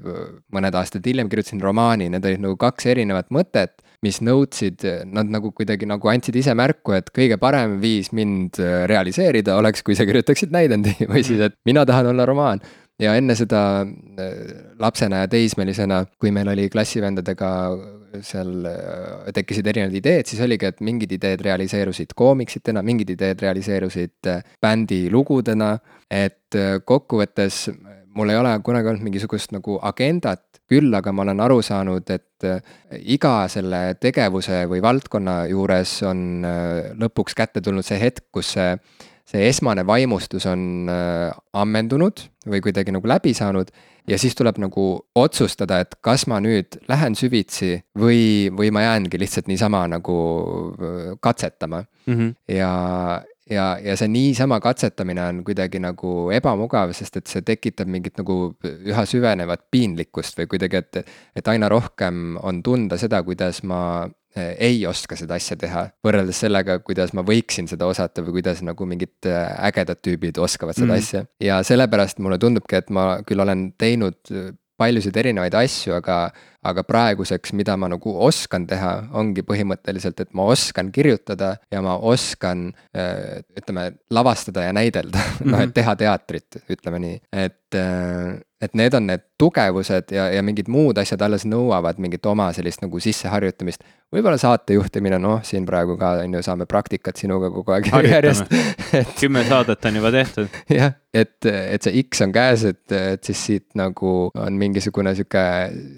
mõned aastad hiljem kirjutasin romaani, need olid nagu kaks erinevat mõtet mis nõudsid, nad nagu kuidagi nagu andsid ise märku, et kõige parem viis mind äh, realiseerida oleks, kui sa kirjutaksid näidendi. *laughs* Või siis, et mina tahan olla romaan ja enne seda äh, lapsena ja teismelisena, kui meil oli klassivendadega seal äh, tekkisid erinevad ideed, siis oligi, et mingid ideed realiseerusid koomiksitena, mingid ideed realiseerusid äh, bändi lugudena. et kokkuvõttes mul ei ole kunagi olnud mingisugust nagu agendat, küll aga ma olen aru saanud, et iga selle tegevuse või valdkonna juures on lõpuks kätte tulnud see hetk, kus see see esmane vaimustus on äh, ammendunud või kuidagi nagu läbi saanud ja siis tuleb nagu otsustada, et kas ma nüüd lähen süvitsi või, või ma jäängi lihtsalt niisama nagu äh, katsetama mm. -hmm. ja, ja, ja see niisama katsetamine on kuidagi nagu ebamugav, sest et see tekitab mingit nagu üha süvenevat piinlikkust või kuidagi, et, et aina rohkem on tunda seda, kuidas ma ei oska seda asja teha, võrreldes sellega, kuidas ma võiksin seda osata või kuidas nagu mingid äh, ägedad tüübid oskavad seda mm. asja. ja sellepärast mulle tundubki, et ma küll olen teinud äh, paljusid erinevaid asju, aga, aga praeguseks, mida ma nagu oskan teha, ongi põhimõtteliselt, et ma oskan kirjutada ja ma oskan ütleme, lavastada ja näidelda mm, *laughs* -hmm. noh, et mhm. teha teatrit, ütleme nii, et et need on need tugevused ja, ja mingid muud asjad alles nõuavad mingit oma sellist nagu sisseharjutamist. võib-olla saatejuhtimine, noh, siin praegu ka on ju, saame praktikat sinuga kogu aeg järjest *laughs*
et.... kümme saadet on juba tehtud. *laughs*
jah, et, et see X on käes, et, et siis siit nagu on mingisugune sihuke,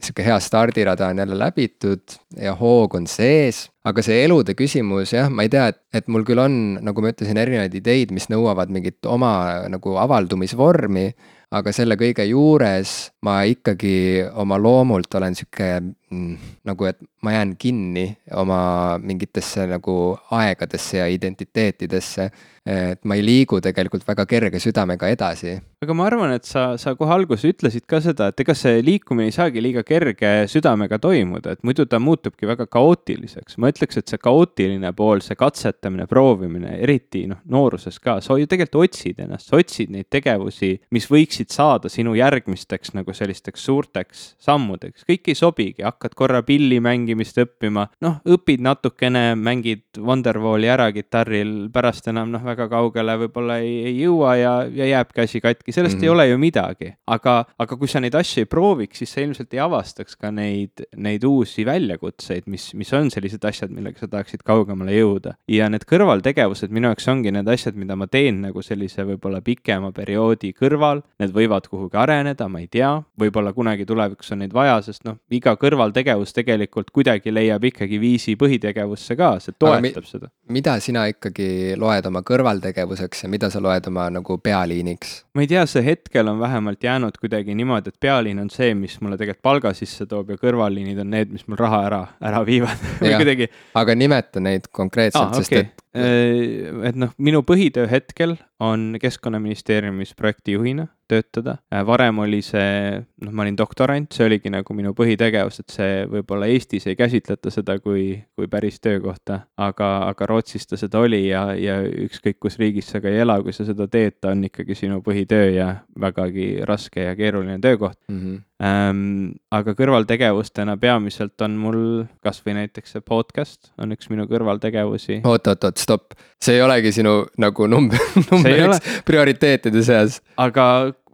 sihuke hea stardirada on jälle läbitud ja hoog on sees. Aga see elude küsimus jah, ma ei tea, et, et mul küll on, nagu ma ütlesin, erinevaid ideid, mis nõuavad mingit oma nagu avaldumisvormi. Aga selle kõige juures ma ikkagi oma loomult olen sihuke nagu, et ma jään kinni oma mingitesse nagu aegadesse ja identiteetidesse et ma ei liigu tegelikult väga kerge südamega edasi.
aga ma arvan, et sa, sa kohe alguses ütlesid ka seda, et ega see liikumine ei saagi liiga kerge südamega toimuda, et muidu ta muutubki väga kaootiliseks. ma ütleks, et see kaootiline pool, see katsetamine, proovimine, eriti noh, nooruses ka, sa ju tegelikult otsid ennast, sa otsid neid tegevusi, mis võiksid saada sinu järgmisteks nagu sellisteks suurteks sammudeks. kõik ei sobigi, hakkad korra pilli mängimist õppima, noh, õpid natukene, mängid Wonderwalli ära kitarril, pärast enam noh, väga kaugele võib-olla ei, ei jõua ja, ja jääbki asi katki, sellest mm -hmm. ei mhm. ole ju midagi. aga, aga kui sa neid asju ei prooviks, siis sa ilmselt ei avastaks ka neid, neid uusi väljakutseid, mis, mis on sellised asjad, millega sa tahaksid kaugemale jõuda. ja need kõrvaltegevused minu jaoks ongi need asjad, mida ma teen nagu sellise võib-olla pikema perioodi kõrval, need võivad kuhugi areneda, ma ei tea, võib-olla kunagi tulevikus on neid vaja, sest noh, iga kõrvaltegevus tegelikult kuidagi leiab ikkagi viisi põhitegevusse ka, see toetab mi seda.
mida sina ikkagi loed oma kõrval kõrvaltegevuseks ja mida sa loed oma nagu pealiiniks?
ma ei tea, see hetkel on vähemalt jäänud kuidagi niimoodi, et pealiin on see, mis mulle tegelikult palga sisse toob ja kõrvalliinid on need, mis mul raha ära, ära viivad *laughs* või kuidagi.
aga nimeta neid konkreetselt ah,, sest okay. et.
Äh, et noh, minu põhitöö hetkel on Keskkonnaministeeriumis projektijuhina töötada. Äh, varem oli see, noh, ma olin doktorant, see oligi nagu minu põhitegevus, et see võib-olla Eestis ei käsitleta seda kui, kui päris töökohta, aga, aga Rootsis ta seda oli ja, ja ükskõik kus riigis sa ka ei ela, kui sa seda teed, ta on ikkagi sinu põhitöö ja vägagi raske ja keeruline töökoht mm. -hmm. Ähm, aga kõrvaltegevustena peamiselt on mul kasvõi näiteks see podcast on üks minu kõrvaltegevusi.
oot, oot, oot, stopp, see ei olegi sinu nagu number, *laughs* number üks prioriteetide seas.
aga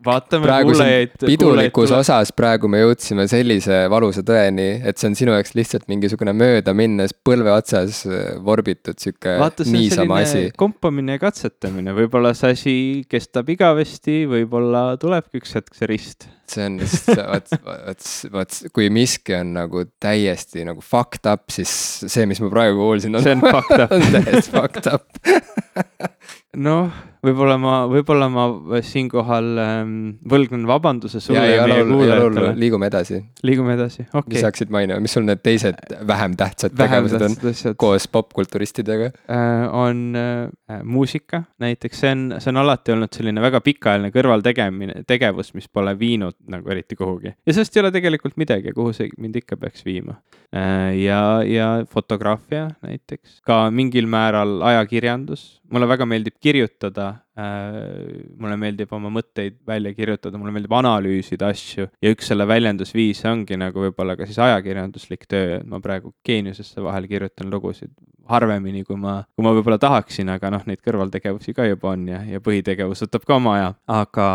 vaatame kuulajaid.
pidulikus kuulajaid osas praegu me jõudsime sellise valusa tõeni, et see on sinu jaoks lihtsalt mingisugune möödaminnes põlve otsas äh, vorbitud sihuke niisama asi.
kompamine ja katsetamine, võib-olla see asi kestab igavesti, võib-olla tulebki üks hetk see rist
see on lihtsalt, vot, vot, vot kui miski on nagu täiesti nagu fucked up, siis see, mis ma praegu kuulsin
on. see on fucked up *laughs*
on täiesti fucked up *laughs*
noh, võib-olla ma, võib-olla ma siinkohal ähm, võlgnen vabanduse sulle ja, ja meie kuulajatele.
liigume edasi.
liigume edasi, okei okay..
lisaksid mainima, mis sul need teised vähem tähtsad vähem tegevused on asjad. koos popkulturistidega
äh,? on äh, muusika näiteks, see on, see on alati olnud selline väga pikaajaline kõrvaltegemine, tegevus, mis pole viinud nagu eriti kuhugi. ja sellest ei ole tegelikult midagi, kuhu see mind ikka peaks viima äh,. ja, ja fotograafia näiteks, ka mingil määral ajakirjandus mulle väga meeldib kirjutada äh,. mulle meeldib oma mõtteid välja kirjutada, mulle meeldib analüüsida asju ja üks selle väljendusviise ongi nagu võib-olla ka siis ajakirjanduslik töö, et ma praegu Geeniusesse vahel kirjutan lugusid harvemini, kui ma, kui ma võib-olla tahaksin, aga noh, neid kõrvaltegevusi ka juba on ja, ja põhitegevus võtab ka oma aja. aga,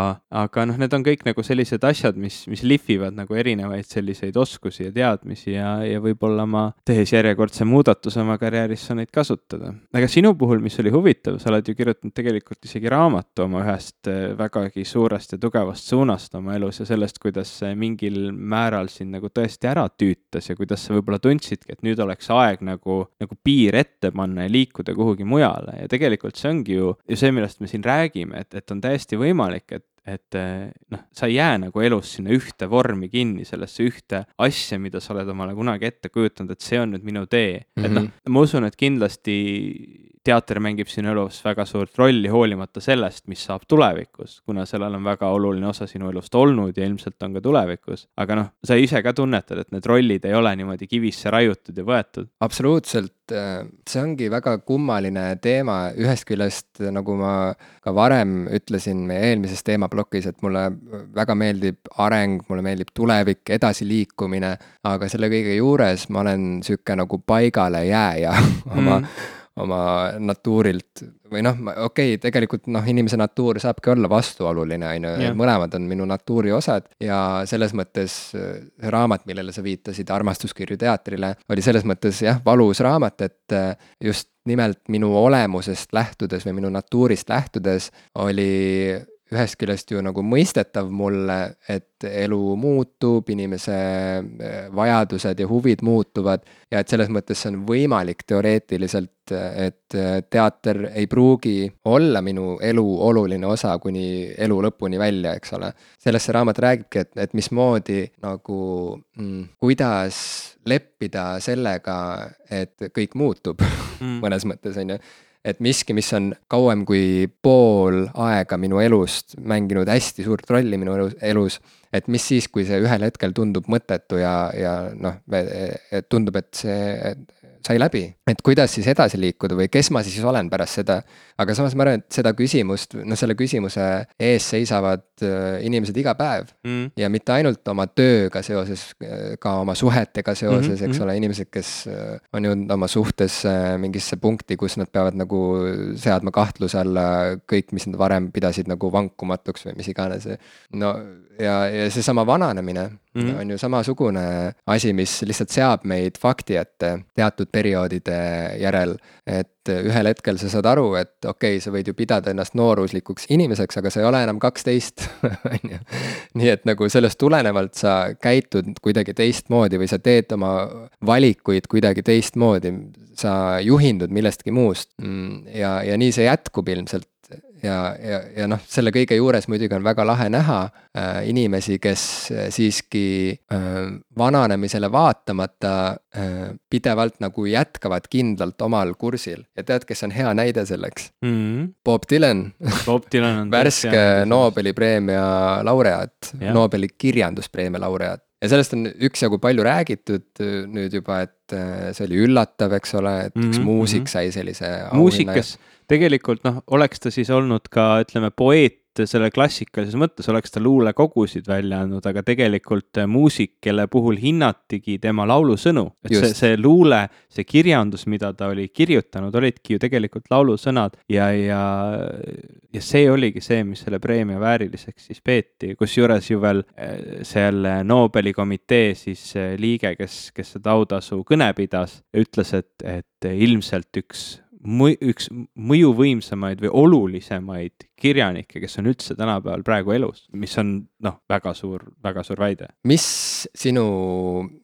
aga noh, need on kõik nagu sellised asjad, mis, mis lihvivad nagu erinevaid selliseid oskusi ja teadmisi ja, ja võib-olla ma tehes järjekordse muudatuse oma karjääris saan neid kasutada. aga sinu puhul, mis oli huvitav, sa oled ju kirjutanud tegelikult isegi raamatu oma ühest äh, vägagi suurest ja tugevast suunast oma elus ja sellest, kuidas see mingil määral sind nagu tõesti ära tüütas ja kuidas sa võib-olla tundsidki, et nüüd oleks aeg nagu, nagu piir ette panna ja liikuda kuhugi mujale ja tegelikult see ongi ju, ju see, millest me siin räägime, et, et on täiesti võimalik, et et noh, sa ei jää nagu elus sinna ühte vormi kinni, sellesse ühte asja, mida sa oled omale kunagi ette kujutanud, et see on nüüd minu tee mm. -hmm. et noh, mhm. ma usun, et kindlasti teater mängib sinu elus väga suurt rolli, hoolimata sellest, mis saab tulevikus, kuna sellel on väga oluline osa sinu elust olnud ja ilmselt on ka tulevikus. aga noh, sa ise ka tunnetad, et need rollid ei ole niimoodi kivisse raiutud ja võetud.
absoluutselt, äh, see ongi väga kummaline teema, ühest küljest nagu ma ka varem ütlesin meie eelmises teemaplokis, et mulle väga meeldib areng, mulle meeldib tulevik, edasiliikumine, aga selle kõige juures ma olen sihuke nagu paigale jääja *laughs* oma mm oma natuurilt või noh, okei okay,, tegelikult noh, inimese natuur saabki olla vastuoluline, on ju, mõlemad on minu natuuri osad ja selles mõttes see raamat, millele sa viitasid, Armastuskirju teatrile, oli selles mõttes jah, valus raamat, et äh, just nimelt minu olemusest lähtudes või minu natuurist lähtudes oli ühest küljest ju nagu mõistetav mulle, et elu muutub, inimese eh, vajadused ja huvid muutuvad ja et selles mõttes see on võimalik teoreetiliselt, et eh, teater ei pruugi olla minu elu oluline osa kuni elu lõpuni välja, eks ole. sellest see raamat räägibki, et, et mismoodi nagu mm,, kuidas leppida sellega, et kõik muutub mm. *laughs* mõnes mõttes, on ju et miski, mis on kauem kui pool aega minu elust mänginud hästi suurt rolli minu elus, elus, et mis siis, kui see ühel hetkel tundub mõttetu ja, ja noh, tundub, et see sai läbi, et kuidas siis edasi liikuda või kes ma siis olen pärast seda. aga samas ma arvan, et seda küsimust, noh, selle küsimuse ees seisavad äh, inimesed iga päev mm. ja mitte ainult oma tööga seoses, äh, ka oma suhetega seoses mm, -hmm. eks mhm. ole, inimesed, kes äh, on jõudnud oma suhtes mingisse punkti, kus nad peavad nagu seadma kahtluse alla kõik, mis nad varem pidasid nagu vankumatuks või mis iganes. no ja, ja seesama vananemine mm -hmm. on ju samasugune asi, mis lihtsalt seab meid fakti ette teatud perioodide järel. et ühel hetkel sa saad aru, et okei okay,, sa võid ju pidada ennast nooruslikuks inimeseks, aga sa ei ole enam kaksteist, *laughs* on ju. nii et nagu sellest tulenevalt sa käitud kuidagi teistmoodi või sa teed oma valikuid kuidagi teistmoodi. sa juhindud millestki muust mm, ja, ja nii see jätkub ilmselt ja, ja, ja noh, selle kõige juures muidugi on väga lahe näha äh, inimesi, kes äh, siiski äh, vananemisele vaatamata äh, pidevalt nagu jätkavad kindlalt omal kursil. ja tead, kes on hea näide selleks mm? -hmm. Bob Dylan
Bob Dylan on *laughs*
värske Nobeli preemia laureaat, Nobeli kirjanduspreemia laureaat ja sellest on üksjagu palju räägitud äh, nüüd juba, et äh, see oli üllatav, eks ole, et üks mm -hmm. muusik sai sellise
muusikas tegelikult noh, oleks ta siis olnud ka ütleme poeet selle klassikalises mõttes oleks ta luulekogusid välja andnud, aga tegelikult muusik, kelle puhul hinnatigi tema laulusõnu. et just. see, see luule, see kirjandus, mida ta oli kirjutanud, olidki ju tegelikult laulusõnad ja, ja, ja see oligi see, mis selle preemia vääriliseks siis peeti, kusjuures ju veel eh, selle Nobeli komitee siis eh, liige, kes, kes seda autasu kõne pidas, ütles, et, et ilmselt üks üks mõjuvõimsamaid või olulisemaid kirjanikke, kes on üldse tänapäeval praegu elus, mis on noh, väga suur, väga suur väide.
mis sinu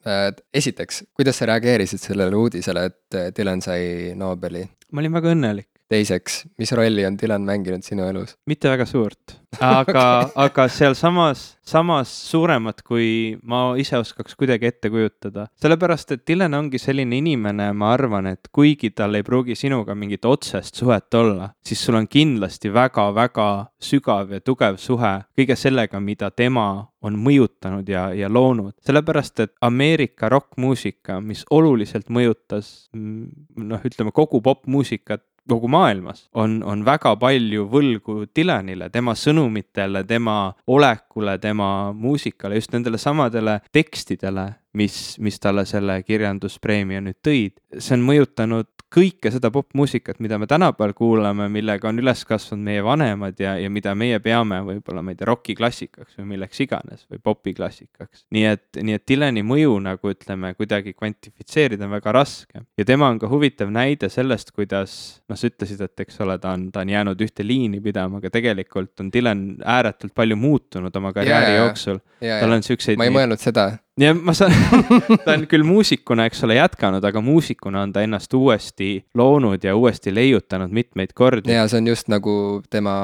äh,, esiteks, kuidas sa reageerisid sellele uudisele, et Dylan sai Nobeli?
ma olin väga õnnelik
teiseks, mis rolli on Dylan mänginud sinu elus?
mitte väga suurt, *laughs* aga, aga sealsamas, samas suuremat, kui ma ise oskaks kuidagi ette kujutada. sellepärast, et Dylan ongi selline inimene, ma arvan, et kuigi tal ei pruugi sinuga mingit otsest suhet olla, siis sul on kindlasti väga-väga sügav ja tugev suhe kõige sellega, mida tema on mõjutanud ja, ja loonud, sellepärast et Ameerika rokkmuusika, mis oluliselt mõjutas noh, ütleme kogu popmuusikat kogu maailmas on, on väga palju võlgu Dylanile, tema sõnumitele, tema olekule, tema muusikale, just nendele samadele tekstidele, mis, mis talle selle kirjanduspreemia nüüd tõid. see on mõjutanud kõike seda popmuusikat, mida me tänapäeval kuulame, millega on üles kasvanud meie vanemad ja, ja mida meie peame võib-olla, ma ei tea, rokiklassikaks või milleks iganes või popiklassikaks. nii et, nii et Dylani mõju nagu ütleme, kuidagi kvantifitseerida on väga raske ja tema on ka huvitav näide sellest, kuidas noh, sa ütlesid, et eks ole, ta on, ta on jäänud ühte liini pidama, aga tegelikult on Dylan ääretult palju muutunud oma karjääri yeah, jooksul. tal on siukseid.
ma ei mõelnud seda
ja ma saan *laughs* ta on küll muusikuna, eks ole, jätkanud, aga muusikuna on ta ennast uuesti loonud ja uuesti leiutanud mitmeid kordi.
ja see on just nagu tema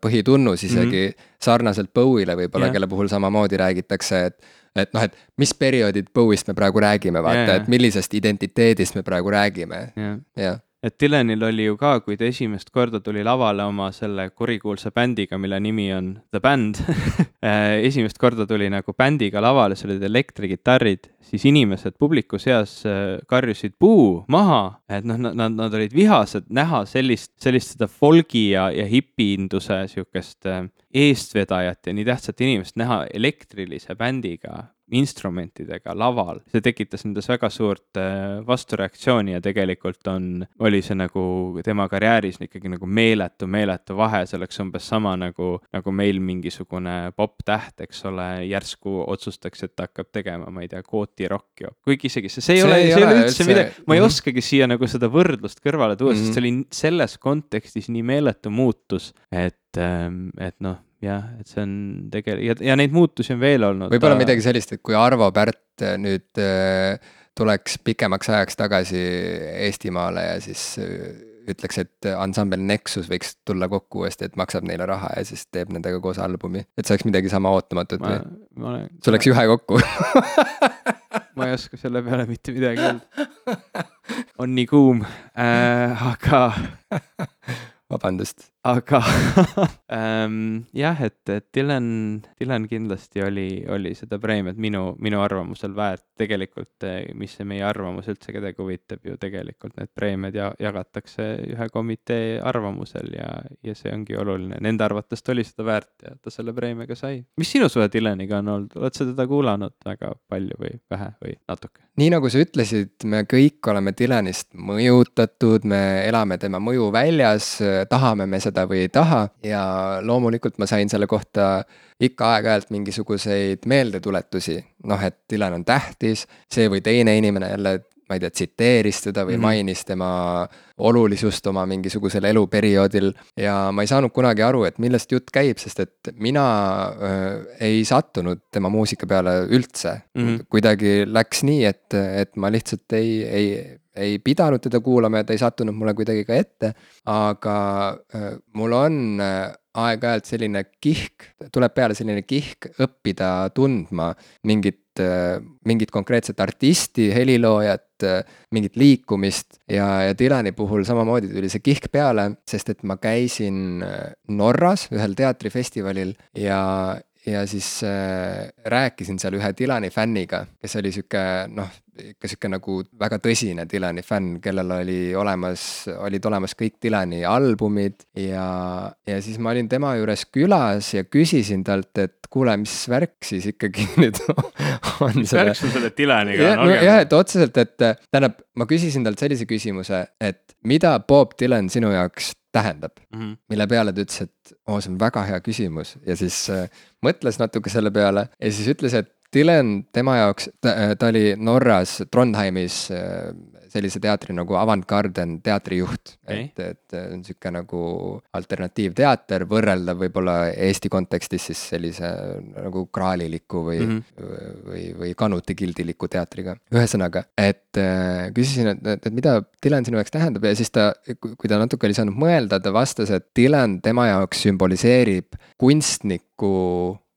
põhitunnus isegi mm -hmm. sarnaselt Bowie'le võib-olla, kelle puhul samamoodi räägitakse, et et noh, et mis perioodid Bowie'st me praegu räägime, vaata, et millisest identiteedist me praegu räägime, jah
et Dylanil oli ju ka, kui ta esimest korda tuli lavale oma selle kurikuulsa bändiga, mille nimi on The Band. *laughs* Äh, esimest korda tuli nagu bändiga lavale, seal olid elektrikitarrid, siis inimesed publiku seas äh, karjusid puu maha, et noh, nad, nad, olid vihased näha sellist, sellist seda folgi ja, ja hipinduse sihukest äh, eestvedajat ja nii tähtsat inimest näha elektrilise bändiga instrumentidega laval, see tekitas nendes väga suurt äh, vastureaktsiooni ja tegelikult on, oli see nagu tema karjääris ikkagi nagu meeletu, meeletu vahe, see oleks umbes sama nagu, nagu meil mingisugune popp-täht, eks ole, järsku otsustaks, et ta hakkab tegema, ma ei tea, gooti rocki, kuigi isegi see, see ei see ole, see ei ole üldse midagi, ma ei mm -hmm. oskagi siia nagu seda võrdlust kõrvale tuua mm, -hmm. sest see oli selles kontekstis nii meeletu muutus, et, ähm, et noh jah, et see on tegelikult ja, ja neid muutusi on veel olnud.
võib-olla ta... midagi sellist, et kui Arvo Pärt äh, nüüd äh, tuleks pikemaks ajaks tagasi Eestimaale ja siis äh, ütleks, et ansambel Nexus võiks tulla kokku uuesti, et maksab neile raha ja siis teeb nendega koos albumi. et see oleks midagi sama ootamatut või? see oleks juhe kokku *laughs*
ma ei oska selle peale mitte midagi öelda. on nii kuum äh,, aga *laughs*
vabandust.
Aga *laughs* ähm, jah, et, et Dylan, Dylan kindlasti oli, oli seda preemiat minu, minu arvamusel väärt. tegelikult, eh, mis see meie arvamus üldse kedagi huvitab ju tegelikult need preemiad ja jagatakse ühe komitee arvamusel ja, ja see ongi oluline. Nende arvates ta oli seda väärt ja ta selle preemia ka sai. mis sinu suhe Dylaniga on olnud, oled sa teda kuulanud väga palju või vähe või natuke?
nii nagu sa ütlesid, me kõik oleme Dylanist mõjutatud, me elame tema mõju väljas tahame me seda või ei taha ja loomulikult ma sain selle kohta ikka aeg-ajalt mingisuguseid meeldetuletusi, noh, et Dylan on tähtis, see või teine inimene jälle, ma ei tea, tsiteeris teda või mm -hmm. mainis tema olulisust oma mingisugusel eluperioodil ja ma ei saanud kunagi aru, et millest jutt käib, sest et mina äh, ei sattunud tema muusika peale üldse mm. -hmm. kuidagi läks nii, et, et ma lihtsalt ei, ei, ei pidanud teda kuulama ja ta ei sattunud mulle kuidagi ka ette, aga äh, mul on äh, aeg-ajalt selline kihk, tuleb peale selline kihk õppida tundma mingit, äh, mingit konkreetset artisti, heliloojat, mingit liikumist. Ja, ja Dylani puhul samamoodi tuli see kihk peale, sest et ma käisin Norras ühel teatrifestivalil ja, ja siis äh, rääkisin seal ühe Dylani fänniga, kes oli sihuke noh, ikka sihuke nagu väga tõsine Dylani fänn, kellel oli olemas, olid olemas kõik Dylani albumid ja, ja siis ma olin tema juures külas ja küsisin talt, et kuule, mis värk siis ikkagi *laughs* nüüd
on. mis värk sul selle Dylaniga
on? jah, et otseselt, et tähendab, ma küsisin talt sellise küsimuse, et mida Bob Dylan sinu jaoks tähendab mm. -hmm. mille peale ta ütles, et oo oh,, see on väga hea küsimus ja siis äh, mõtles natuke selle peale ja siis ütles, et Dylan tema jaoks, ta oli Norras Trondheimis äh, sellise teatri nagu Avant Garden teatrijuht okay.. et, et on sihuke nagu alternatiivteater, võrreldav võib-olla Eesti kontekstis siis sellise nagu kraaliliku või mm, -hmm. või, või kanutikildiliku teatriga. ühesõnaga, et äh, küsisin, et, et, et mida Dylan sinu jaoks tähendab ja siis ta, kui ta natuke oli saanud mõelda, ta vastas, et Dylan tema jaoks sümboliseerib kunstniku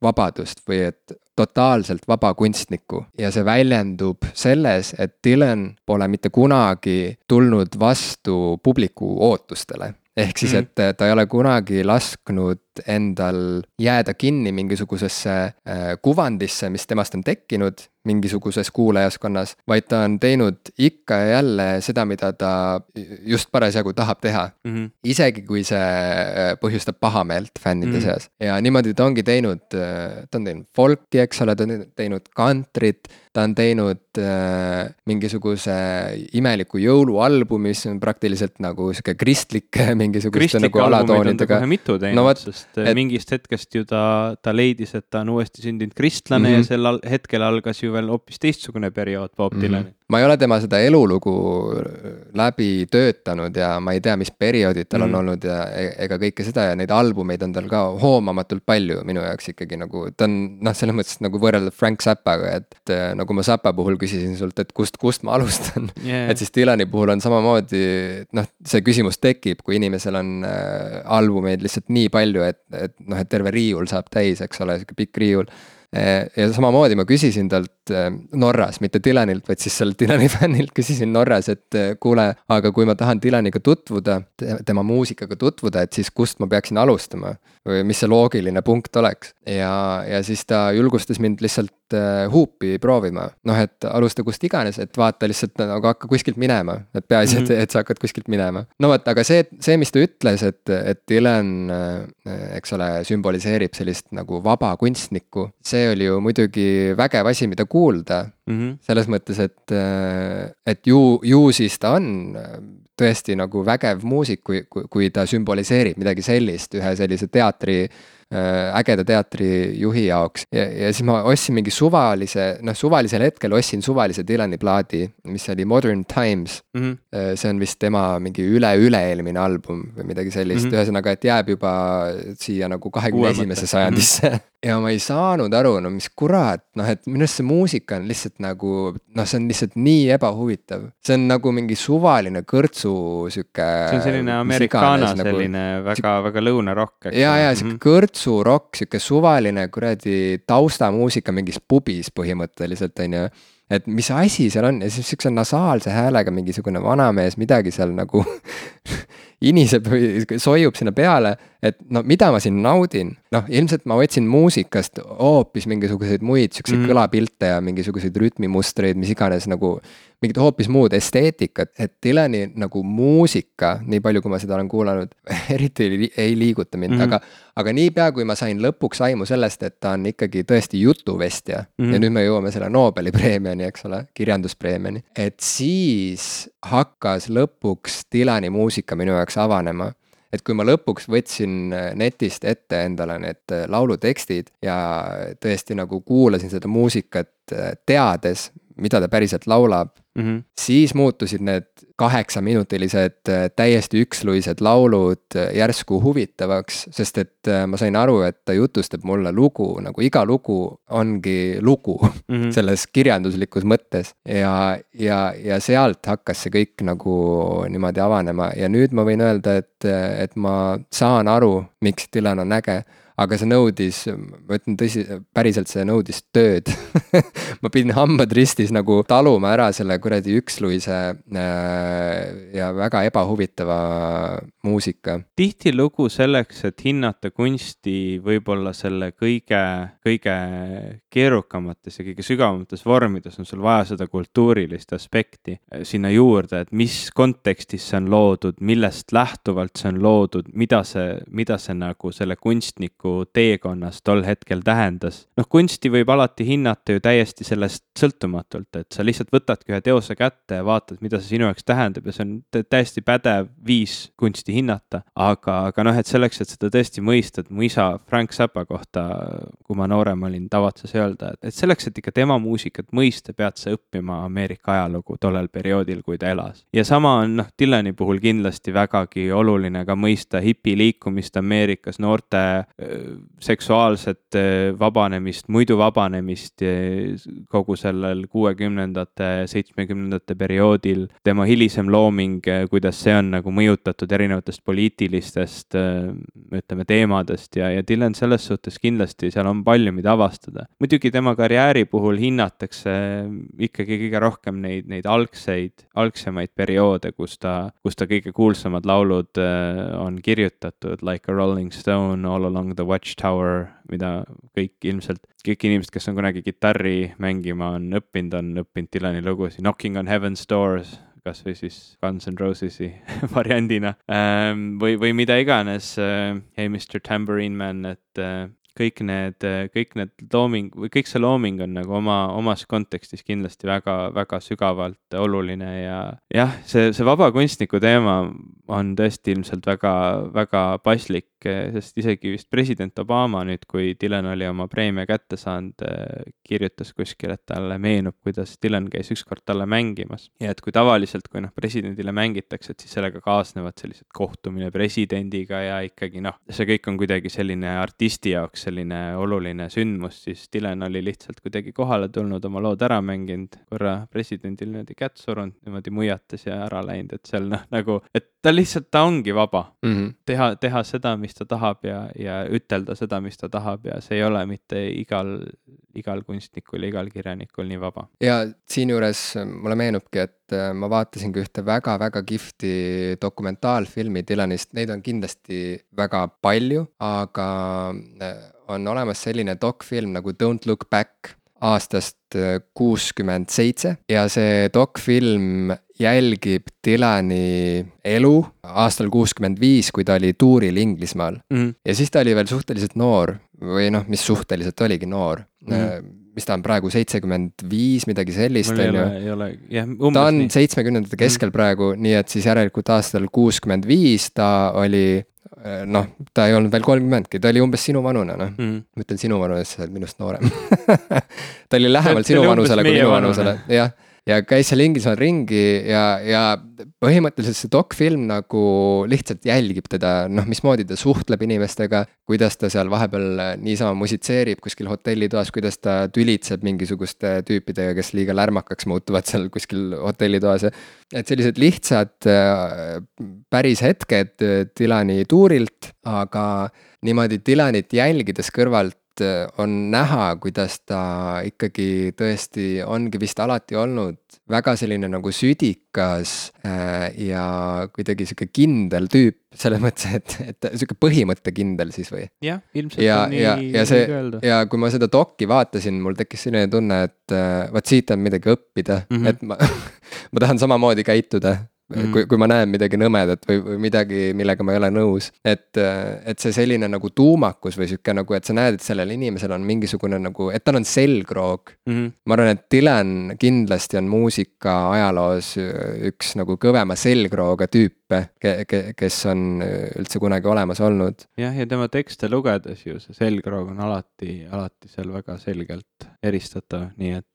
vabadust või et totaalselt vaba kunstnikku ja see väljendub selles, et Dylan pole mitte kunagi tulnud vastu publiku ootustele ehk siis, mhm. et ta ei ole kunagi lasknud endal jääda kinni mingisugusesse äh, kuvandisse, mis temast on tekkinud mingisuguses kuulajaskonnas, vaid ta on teinud ikka ja jälle seda, mida ta just parasjagu tahab teha mm. -hmm. isegi kui see äh, põhjustab pahameelt fännide mm -hmm. seas ja niimoodi ta ongi teinud, äh, ta on teinud folki, eks ole, ta on teinud kantrit, ta on teinud äh, mingisuguse imeliku jõulualbumi, mis on praktiliselt nagu sihuke kristlik *laughs* mingisuguste nagu alatoonidega.
no,, sest et... mingist hetkest ju ta, ta leidis, et ta on uuesti sündinud kristlane mm -hmm. ja sel hetkel algas ju veel hoopis teistsugune periood Bob mm -hmm.
Ma ei ole tema seda elulugu läbi töötanud ja ma ei tea, mis perioodid tal mm. on olnud ja e-, ega kõike seda ja neid albumeid on tal ka hoomamatult palju minu jaoks ikkagi nagu, ta on noh, selles mõttes nagu võrreldav Frank Zappaga, et nagu ma Zappa puhul küsisin sult, et kust, kust ma alustan yeah.. et siis Dylani puhul on samamoodi, noh, see küsimus tekib, kui inimesel on äh, albumeid lihtsalt nii palju, et, et noh, et terve riiul saab täis, eks ole, sihuke pikk riiul ja samamoodi ma küsisin talt eh, Norras, mitte Dylanilt, vaid siis sellelt Dylani *laughs* fännilt küsisin Norras, et eh, kuule, aga kui ma tahan Dylaniga tutvuda, tema muusikaga tutvuda, et siis kust ma peaksin alustama või mis see loogiline punkt oleks. ja, ja siis ta julgustas mind lihtsalt huupi proovima, noh, et alusta kust iganes, et vaata lihtsalt nagu hakka kuskilt minema, et peaasi, et, mhm. et sa hakkad kuskilt minema. no vot, aga see, see, mis ta ütles, et, et Dylan, eks ole, sümboliseerib sellist nagu vaba kunstnikku, see oli ju muidugi vägev asi, mida kuulda mm. -hmm. selles mõttes, et, äh, et ju, ju siis ta on äh, tõesti nagu vägev muusik, kui, kui, kui ta sümboliseerib midagi sellist ühe sellise teatri äh, ägeda teatrijuhi jaoks ja, ja siis ma ostsin mingi suvalise, noh, suvalisel hetkel ostsin suvalise Dylani plaadi, mis oli Modern Times mm. -hmm. see on vist tema mingi üle-üle-eelmine album või midagi sellist mm, -hmm. ühesõnaga, et jääb juba siia nagu kahekümne esimesse sajandisse mm. -hmm *laughs* ja ma ei saanud aru, no mis kurat, noh, et minu arust see muusika on lihtsalt nagu noh, see on lihtsalt nii ebahuvitav. see on nagu mingi suvaline kõrtsu sihuke.
see on selline americana nagu, selline väga, väga lõunarokk.
ja, ja sihuke mm -hmm. Kõrtsurokk, sihuke suvaline kuradi taustamuusika mingis pubis põhimõtteliselt on ju et mis asi seal on? Ja siis siukse nasaalse häälega mingisugune vanamees midagi seal nagu *laughs* iniseb või soiub sinna peale, et no mida ma siin naudin, noh, ilmselt ma otsin muusikast hoopis mingisuguseid muid siukseid mm. kõlapilte ja mingisuguseid rütmimustreid, mis iganes nagu mingit hoopis muud esteetikat, et Dylani nagu muusika, nii palju, kui ma seda olen kuulanud, *laughs* eriti ei, ei liiguta mind mm, -hmm. aga aga niipea, kui ma sain lõpuks aimu sellest, et ta on ikkagi tõesti jutuvestja mm -hmm. ja nüüd me jõuame selle Nobeli preemiani, eks ole, kirjanduspreemiani, et siis hakkas lõpuks Dylani muusika minu jaoks avanema et kui ma lõpuks võtsin netist ette endale need laulutekstid ja tõesti nagu kuulasin seda muusikat teades, mida ta päriselt laulab mm, -hmm. siis muutusid need kaheksaminutilised äh, täiesti üksluised laulud äh, järsku huvitavaks, sest et äh, ma sain aru, et ta jutustab mulle lugu, nagu iga lugu ongi lugu mm -hmm. *laughs* selles kirjanduslikus mõttes. ja, ja, ja sealt hakkas see kõik nagu niimoodi avanema ja nüüd ma võin öelda, et, et ma saan aru, miks Dylan on äge aga see nõudis, ma ütlen tõsi, päriselt see nõudis tööd *laughs* ma pidin hambad ristis nagu taluma ära selle kuradi üksluise ja väga ebahuvitava muusika.
tihtilugu selleks, et hinnata kunsti võib-olla selle kõige, kõige keerukamates ja kõige sügavamates vormides on sul vaja seda kultuurilist aspekti sinna juurde, et mis kontekstis see on loodud, millest lähtuvalt see on loodud, mida see, mida see nagu selle kunstniku teekonnas tol hetkel tähendas. noh, kunsti võib alati hinnata ju täiesti sellest sõltumatult, et sa lihtsalt võtadki ühe teose kätte ja vaatad, mida see sinu jaoks tähendab ja see on täiesti pädev viis kunsti hinnata. aga, aga noh, et selleks, et seda tõesti mõista, et mu isa Frank Zappa kohta, kui ma noorem olin, tavatses öelda, et, et selleks, et ikka tema muusikat mõista, pead sa õppima Ameerika ajalugu tollel perioodil, kui ta elas. ja sama on noh, Dylani puhul kindlasti vägagi oluline ka mõista hipiliikumist Ameerikas, noorte seksuaalset vabanemist, muidu vabanemist, kogu sellel kuuekümnendate, seitsmekümnendate perioodil, tema hilisem looming, kuidas see on nagu mõjutatud erinevatest poliitilistest ütleme, teemadest ja, ja Dylan selles suhtes kindlasti seal on palju, mida avastada. muidugi tema karjääri puhul hinnatakse ikkagi kõige rohkem neid, neid algseid, algsemaid perioode, kus ta, kus ta kõige kuulsamad laulud on kirjutatud, Like a Rolling Stone, All Along the Watchtower, mida kõik ilmselt, kõik inimesed, kes on kunagi kitarri mängima on õppinud, on õppinud Dylani lugusid, Knocking on Heaven's Doors, kasvõi siis Guns N Roses'i *laughs* variandina ähm, või, või mida iganes. Äh, Hey Mr Tambourine Man, et äh, kõik need, kõik need looming või kõik see looming on nagu oma, omas kontekstis kindlasti väga, väga sügavalt oluline ja jah, see, see vaba kunstniku teema on tõesti ilmselt väga, väga paslik, sest isegi vist president Obama nüüd, kui Dylan oli oma preemia kätte saanud, kirjutas kuskil, et talle meenub, kuidas Dylan käis ükskord talle mängimas. ja et kui tavaliselt, kui noh, presidendile mängitakse, et siis sellega kaasnevad sellised kohtumine presidendiga ja ikkagi noh, see kõik on kuidagi selline artisti jaoks selline oluline sündmus, siis Dylan oli lihtsalt kuidagi kohale tulnud, oma lood ära mänginud, korra presidendil niimoodi kätt surunud, niimoodi muiatas ja ära läinud, et seal noh, nagu, et ta lihtsalt, ta ongi vaba mm. -hmm. teha, teha seda, mis ta tahab ja, ja ütelda seda, mis ta tahab ja see ei ole mitte igal, igal kunstnikul ja igal kirjanikul nii vaba.
ja siinjuures mulle meenubki, et äh, ma vaatasin ka ühte väga-väga kihvti dokumentaalfilmi Dylanist, neid on kindlasti väga palju, aga äh, on olemas selline dokfilm nagu Don't look back aastast äh, kuuskümmend seitse ja see dokfilm jälgib Dylani elu aastal kuuskümmend viis, kui ta oli tuuril Inglismaal mm. -hmm. ja siis ta oli veel suhteliselt noor või noh, mis suhteliselt oligi noor mm. -hmm. mis ta on praegu, seitsekümmend viis, midagi sellist,
on ju.
ta on seitsmekümnendate keskel mm praegu, nii et siis järelikult aastal kuuskümmend viis ta oli Äh, noh, ta ei olnud veel kolmkümmendki, ta oli umbes sinu vanune, noh mm.. ma ütlen sinu vanune, sest sa oled minust noorem *laughs* ta oli lähemalt sinu vanusele kui minu vanusele, jah ja käis seal Inglismaal ringi ja, ja põhimõtteliselt see dokfilm nagu lihtsalt jälgib teda, noh, mismoodi ta suhtleb inimestega, kuidas ta seal vahepeal niisama musitseerib kuskil hotellitoas, kuidas ta tülitseb mingisuguste tüüpidega, kes liiga lärmakaks muutuvad seal kuskil hotellitoas. Et sellised lihtsad päris hetked Dylani tuurilt, aga niimoodi Dylanit jälgides kõrvalt Äh, on näha, kuidas ta ikkagi tõesti ongi vist alati olnud väga selline nagu südikas äh, ja kuidagi sihuke kindel tüüp, selles mõttes, et, et sihuke põhimõttekindel siis või?
jah, ilmselt ja, on nii,
ja, ja see, ja kui ma seda dokki vaatasin, mul tekkis selline tunne, et äh, vot siit on midagi õppida mm, -hmm. et ma *laughs* ma tahan samamoodi käituda mm. kui, kui ma näen midagi nõmedat või, või midagi, millega ma ei ole nõus. et, et see selline nagu tuumakus või sihuke nagu, et sa näed, et sellel inimesel on mingisugune nagu, et tal on selgroog mm. -hmm. ma arvan, et Dylan kindlasti on muusika ajaloos üks nagu kõvema selgrooga tüüpe, ke-, ke-, kes on üldse kunagi olemas olnud.
jah, ja tema tekste lugedes ju see selgroog on alati, alati seal väga selgelt eristatav, nii et.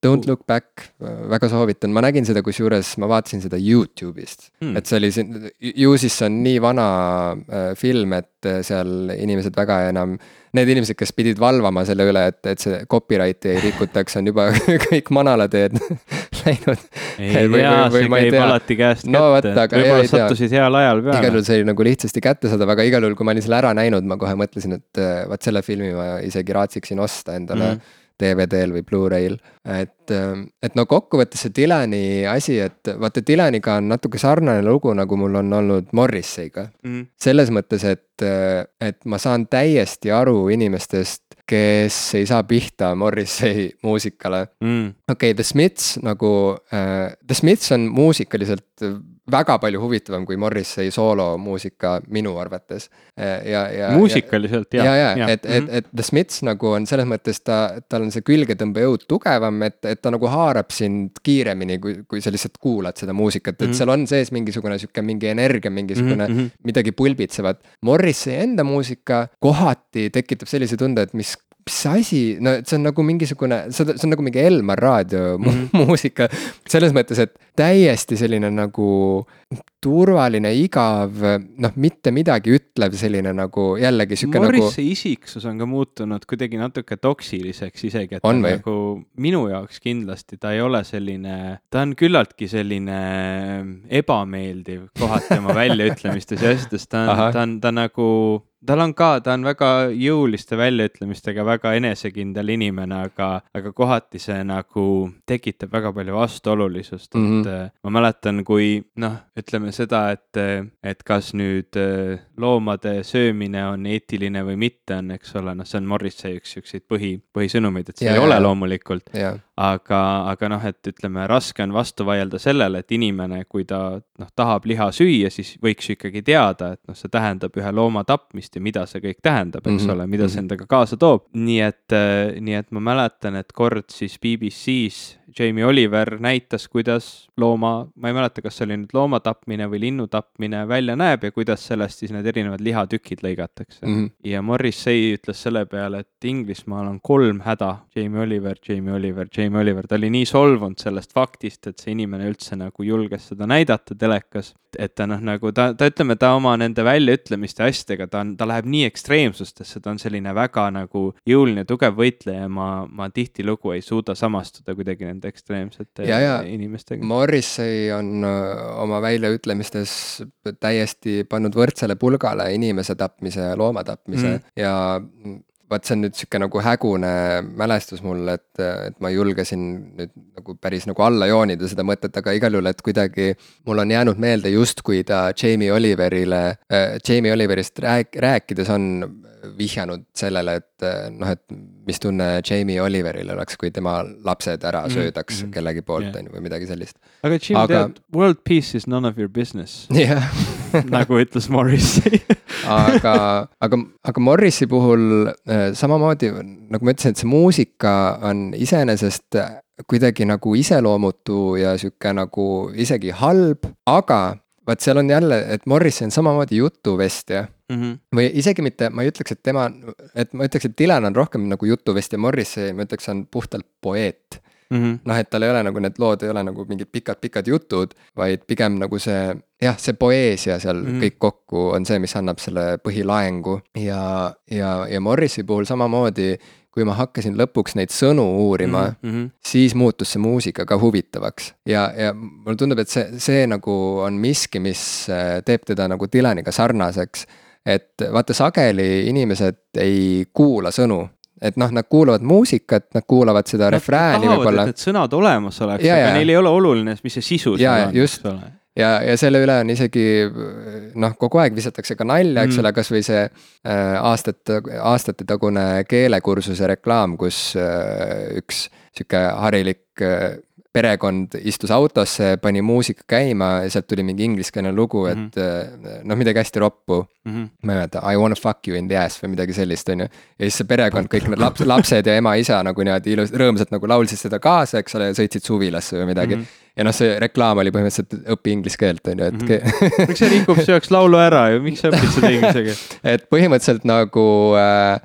Don't look back, väga soovitan, ma nägin seda, kusjuures ma vaatasin seda You Youtube'ist hmm.. et see oli siin, ju siis see on nii vana äh, film, et äh, seal inimesed väga enam, need inimesed, kes pidid valvama selle üle, et, et see copyright'i ei rikutaks, on juba *laughs* kõik manalateed *laughs* läinud.
ei tea, see käib alati käest no, kätte, võib-olla sattusid heal ajal peale.
igal juhul see oli nagu lihtsasti kättesaadav, aga igal juhul, kui ma olin selle ära näinud, ma kohe mõtlesin, et äh, vaat selle filmi ma isegi raatsiksin osta endale mm DVD-l või Blu-ray'l. et, ähm, et no kokkuvõttes see Dylani asi, et vaata Dylaniga on natuke sarnane lugu, nagu mul on olnud Morrissey'ga mm.. selles mõttes, et, äh, et ma saan täiesti aru inimestest, kes ei saa pihta Morrissey muusikale. Mm.. okei okay,, The Smiths nagu äh,, The Smiths on muusikaliselt väga palju huvitavam kui Morrissey soolomuusika minu arvates. ja, ja.
muusikaliselt
jah. ja, ja, ja, et, et, mhm. et The Smiths nagu on selles mõttes ta, tal on see külgetõmbejõud tugevam, et, et ta nagu haarab sind kiiremini, kui, kui sa lihtsalt kuulad seda muusikat, et mm -hmm. seal on sees mingisugune sihuke mingi energia, mingisugune mm -hmm. midagi pulbitsevat. Morrissey enda muusika kohati tekitab sellise tunde, et mis mis asi, no see on nagu mingisugune, see on, see on nagu mingi Elmar raadio mm -hmm. *laughs* muusika. selles mõttes, et täiesti selline nagu turvaline, igav, noh, mitte midagi ütlev selline nagu jällegi sihuke
nagu. Morrise isiksus on ka muutunud kuidagi natuke toksiliseks isegi, et
on
ta nagu minu jaoks kindlasti ta ei ole selline, ta on küllaltki selline ebameeldiv kohati oma väljaütlemistes ja asjades, ta on, ta on, ta nagu tal on ka, ta on väga jõuliste väljaütlemistega väga enesekindel inimene, aga, aga kohati see nagu tekitab väga palju vastuolulisust mm, -hmm. et ma mäletan, kui noh, ütleme seda, et, et kas nüüd äh, loomade söömine on eetiline või mitte, on, eks ole, noh, see on Morrissey üks siukseid põhi, põhisõnumeid, et see ja, ei ja, ole loomulikult aga, aga noh, et ütleme, raske on vastu vaielda sellele, et inimene, kui ta noh, tahab liha süüa, siis võiks ju ikkagi teada, et noh, see tähendab ühe looma tapmist ja mida see kõik tähendab, eks mm -hmm. ole, mida see mhm. endaga kaasa toob. nii et, nii et ma mäletan, et kord siis BBC-s Jamie Oliver näitas, kuidas looma, ma ei mäleta, kas see oli nüüd looma tapmine või linnu tapmine välja näeb ja kuidas sellest siis need erinevad lihatükid lõigatakse mm. -hmm. ja Morrissey ütles selle peale, et Inglismaal on kolm häda, Jamie Oliver, Jamie Oliver, Jamie Oliver, ta oli nii solvunud sellest faktist, et see inimene üldse nagu julges seda näidata telekas. et ta noh, nagu ta, ta ütleme, ta oma nende väljaütlemiste asjadega, ta on, ta läheb nii ekstreemsustesse, ta on selline väga nagu jõuline, tugev võitleja, ma, ma tihtilugu ei suuda samastuda kuidagi nende ekstreemsete ja, ja inimestega.
Morrissey on oma väljaütlemistes täiesti pannud võrdsele pulgale inimese tapmise ja looma tapmise mm. ja vaat see on nüüd sihuke nagu hägune mälestus mul, et, et ma julgesin nüüd nagu päris nagu alla joonida seda mõtet, aga igal juhul, et kuidagi mul on jäänud meelde justkui ta Jamie Oliverile äh,, Jamie Oliverist rääk-, rääkides on vihjanud sellele, et noh, et mis tunne Jamie Oliveril oleks, kui tema lapsed ära mm, söödaks mm. -hmm. kellegi poolt, on ju, või midagi sellist.
aga Jim aga... tead, world peace is none of your business.
Jah. *laughs*
Nagu ütles Morrissey *laughs*
aga, aga, aga Morrissey puhul äh, samamoodi, nagu ma ütlesin, et see muusika on iseenesest kuidagi nagu iseloomutu ja sihuke nagu isegi halb, aga vaat seal on jälle, et Morrissey on samamoodi jutuvestja mm. -hmm. või isegi mitte, ma ei ütleks, et tema, et ma ütleks, et Dylan on rohkem nagu jutuvestja, Morrissey, ma ütleks, on puhtalt poeet mm -hmm.. noh, et tal ei ole nagu need lood ei ole nagu mingid pikad-pikad jutud, vaid pigem nagu see jah, see poeesia seal mm -hmm. kõik kokku on see, mis annab selle põhilaengu ja, ja, ja Morrissey puhul samamoodi kui ma hakkasin lõpuks neid sõnu uurima mm, -hmm. siis muutus see muusika ka huvitavaks. ja, ja mulle tundub, et see, see nagu on miski, mis äh, teeb teda nagu Dylaniga sarnaseks. Et vaata, sageli inimesed ei kuula sõnu, et noh, nad kuulavad muusikat, nad kuulavad seda nad refrääni võib-olla.
et sõnad olemas oleks, aga ja. neil ei ole oluline, mis see sisu
seal on, eks ole ja, ja selle üle on isegi noh, kogu aeg visatakse ka nalja, eks mm. ole, kasvõi see äh, aastate, aastate tagune keelekursuse reklaam, kus äh, üks sihuke harilik äh, perekond istus autosse, pani muusika käima ja sealt tuli mingi ingliskeelne lugu, et mm -hmm. noh, midagi hästi roppu mm. -hmm. ma ei mäleta, I wanna fuck you in the ass või midagi sellist, on ju. ja siis see perekond, kõik need laps, lapsed ja ema-isa nagu niimoodi ilus, rõõmsalt nagu laulsid seda kaasa, eks ole, ja sõitsid suvilasse või midagi mm. -hmm ja noh, see reklaam oli põhimõtteliselt õpi inglise keelt, on ju, et mm.
-hmm. *laughs* miks sa rikub sööks laulu ära ju, miks sa õpid seda inglise keelt? *laughs*
et põhimõtteliselt nagu äh,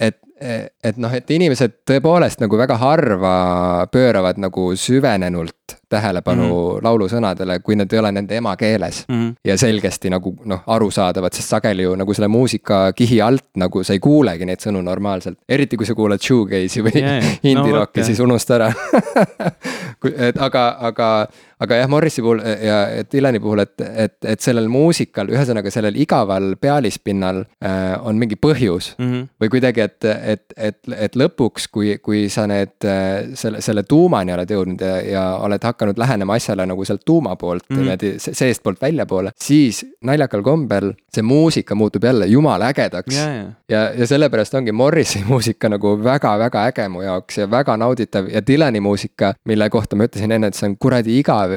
et et noh, et inimesed tõepoolest nagu väga harva pööravad nagu süvenenult tähelepanu mm -hmm. laulusõnadele, kui need ei ole nende emakeeles mm. -hmm. ja selgesti nagu noh, arusaadavad, sest sageli ju nagu selle muusikakihi alt nagu sa ei kuulegi neid sõnu normaalselt. eriti kui sa kuulad shoegaze'i või yeah, indie no, rocki, siis unusta ära *laughs* et aga, aga aga jah, Morrisi puhul ja Dylani puhul, et, et, et sellel muusikal, ühesõnaga sellel igaval pealispinnal äh, on mingi põhjus mm. -hmm. või kuidagi, et, et, et, et lõpuks, kui, kui sa need äh, selle, selle tuumani oled jõudnud ja, ja oled hakanud lähenema asjale nagu sealt tuuma poolt mm -hmm. niimoodi seestpoolt väljapoole, siis naljakal kombel see muusika muutub jälle jumala ägedaks yeah,. Yeah. ja, ja sellepärast ongi Morrisi *laughs* muusika nagu väga-väga äge mu jaoks ja väga nauditav ja Dylani muusika, mille kohta ma ütlesin enne, et see on kuradi igav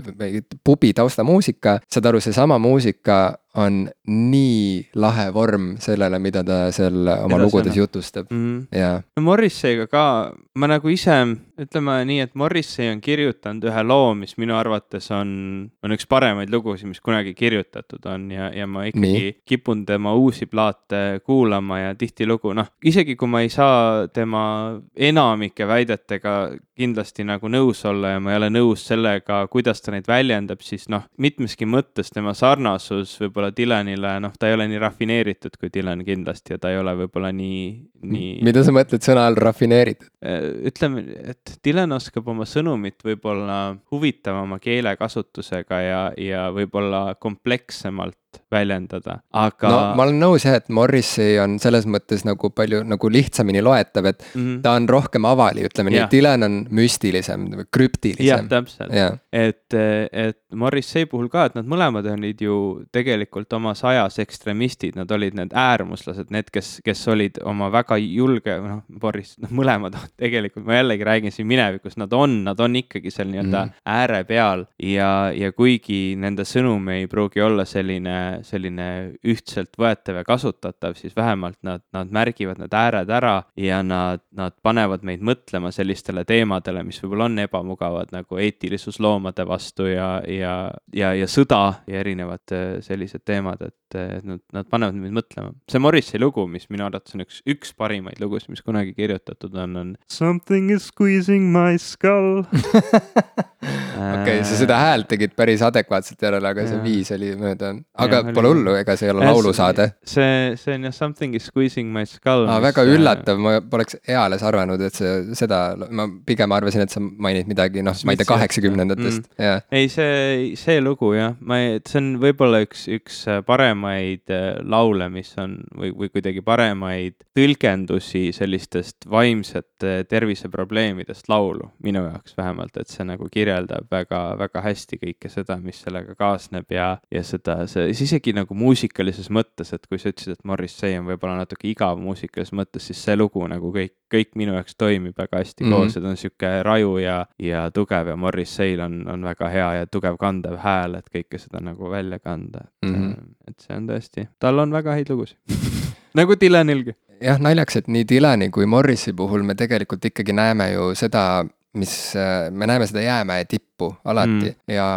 pubi taustamuusika, saad aru, seesama muusika on nii lahe vorm sellele, mida ta seal oma Edasena. lugudes jutustab mm, -hmm. ja.
no Morrissey'ga ka, ma nagu ise, ütleme nii, et Morrissey on kirjutanud ühe loo, mis minu arvates on, on üks paremaid lugusid, mis kunagi kirjutatud on ja, ja ma ikkagi nii. kipun tema uusi plaate kuulama ja tihtilugu noh, isegi kui ma ei saa tema enamike väidetega kindlasti nagu nõus olla ja ma ei ole nõus sellega, kuidas ta neid väljendab, siis noh, mitmeski mõttes tema sarnasus võib-olla võib-olla Dylanile, noh, ta ei ole nii rafineeritud kui Dylan kindlasti ja ta ei ole võib-olla nii, nii.
mida sa mõtled sõna all rafineeritud?
Äh, ütleme, et Dylan oskab oma sõnumit võib-olla huvitavama keelekasutusega ja, ja võib-olla komplekssemalt väljendada, aga.
no ma olen nõus jah, et Morrissey on selles mõttes nagu palju nagu lihtsamini loetav, et mm -hmm. ta on rohkem avali, ütleme nii, et Dylan on müstilisem, krüptilisem.
jah, täpselt, et, et Morrissey puhul ka, et nad mõlemad olid ju tegelikult omas ajas ekstremistid, nad olid need äärmuslased, need, kes, kes olid oma väga julge, noh, Boris, noh, mõlemad *laughs* tegelikult, ma jällegi räägin siin minevikust, nad on, nad on ikkagi seal nii-öelda mm -hmm. ääre peal ja, ja kuigi nende sõnum ei pruugi olla selline selline ühtselt võetav ja kasutatav, siis vähemalt nad, nad märgivad need ääred ära ja nad, nad panevad meid mõtlema sellistele teemadele, mis võib-olla on ebamugavad, nagu eetilisus loomade vastu ja, ja, ja, ja sõda ja erinevad äh, sellised teemad, et nad, nad panevad meid mõtlema. see Morrissey lugu, mis minu arvates on üks, üks parimaid lugusid, mis kunagi kirjutatud on, on Something is squeezing my skull *laughs*
okei okay,, sa seda häält tegid päris adekvaatselt järele, aga see viis oli mööda. aga ja, pole hullu, ega see ei ole laulusaade.
see, see on jah Something is squeezing my skull.
aa, väga äh, üllatav, ma poleks eales arvanud, et see, seda, ma pigem arvasin, et sa mainid midagi, noh, ma ei tea, kaheksakümnendatest mm., jah.
ei, see, see lugu jah, ma ei, see on võib-olla üks, üks paremaid äh, laule, mis on või, või kuidagi paremaid tõlgendusi sellistest vaimsete terviseprobleemidest laulu, minu jaoks vähemalt, et see nagu kirjeldab väga-väga hästi kõike seda, mis sellega kaasneb ja, ja seda, see, isegi nagu muusikalises mõttes, et kui sa ütlesid, et Morrissey on võib-olla natuke igav muusikalises mõttes, siis see lugu nagu kõik, kõik minu jaoks toimib väga hästi mm -hmm. koos, et on sihuke raju ja, ja tugev ja Morrissey'l on, on väga hea ja tugev kandev hääl, et kõike seda nagu välja kanda, et mm, -hmm. et see on tõesti, tal on väga häid lugusid *laughs* nagu Dylanilgi
jah, naljakas, et nii Dylani kui Morrisi puhul me tegelikult ikkagi näeme ju seda mis, äh, me näeme seda jäämäe tippu alati mm. ja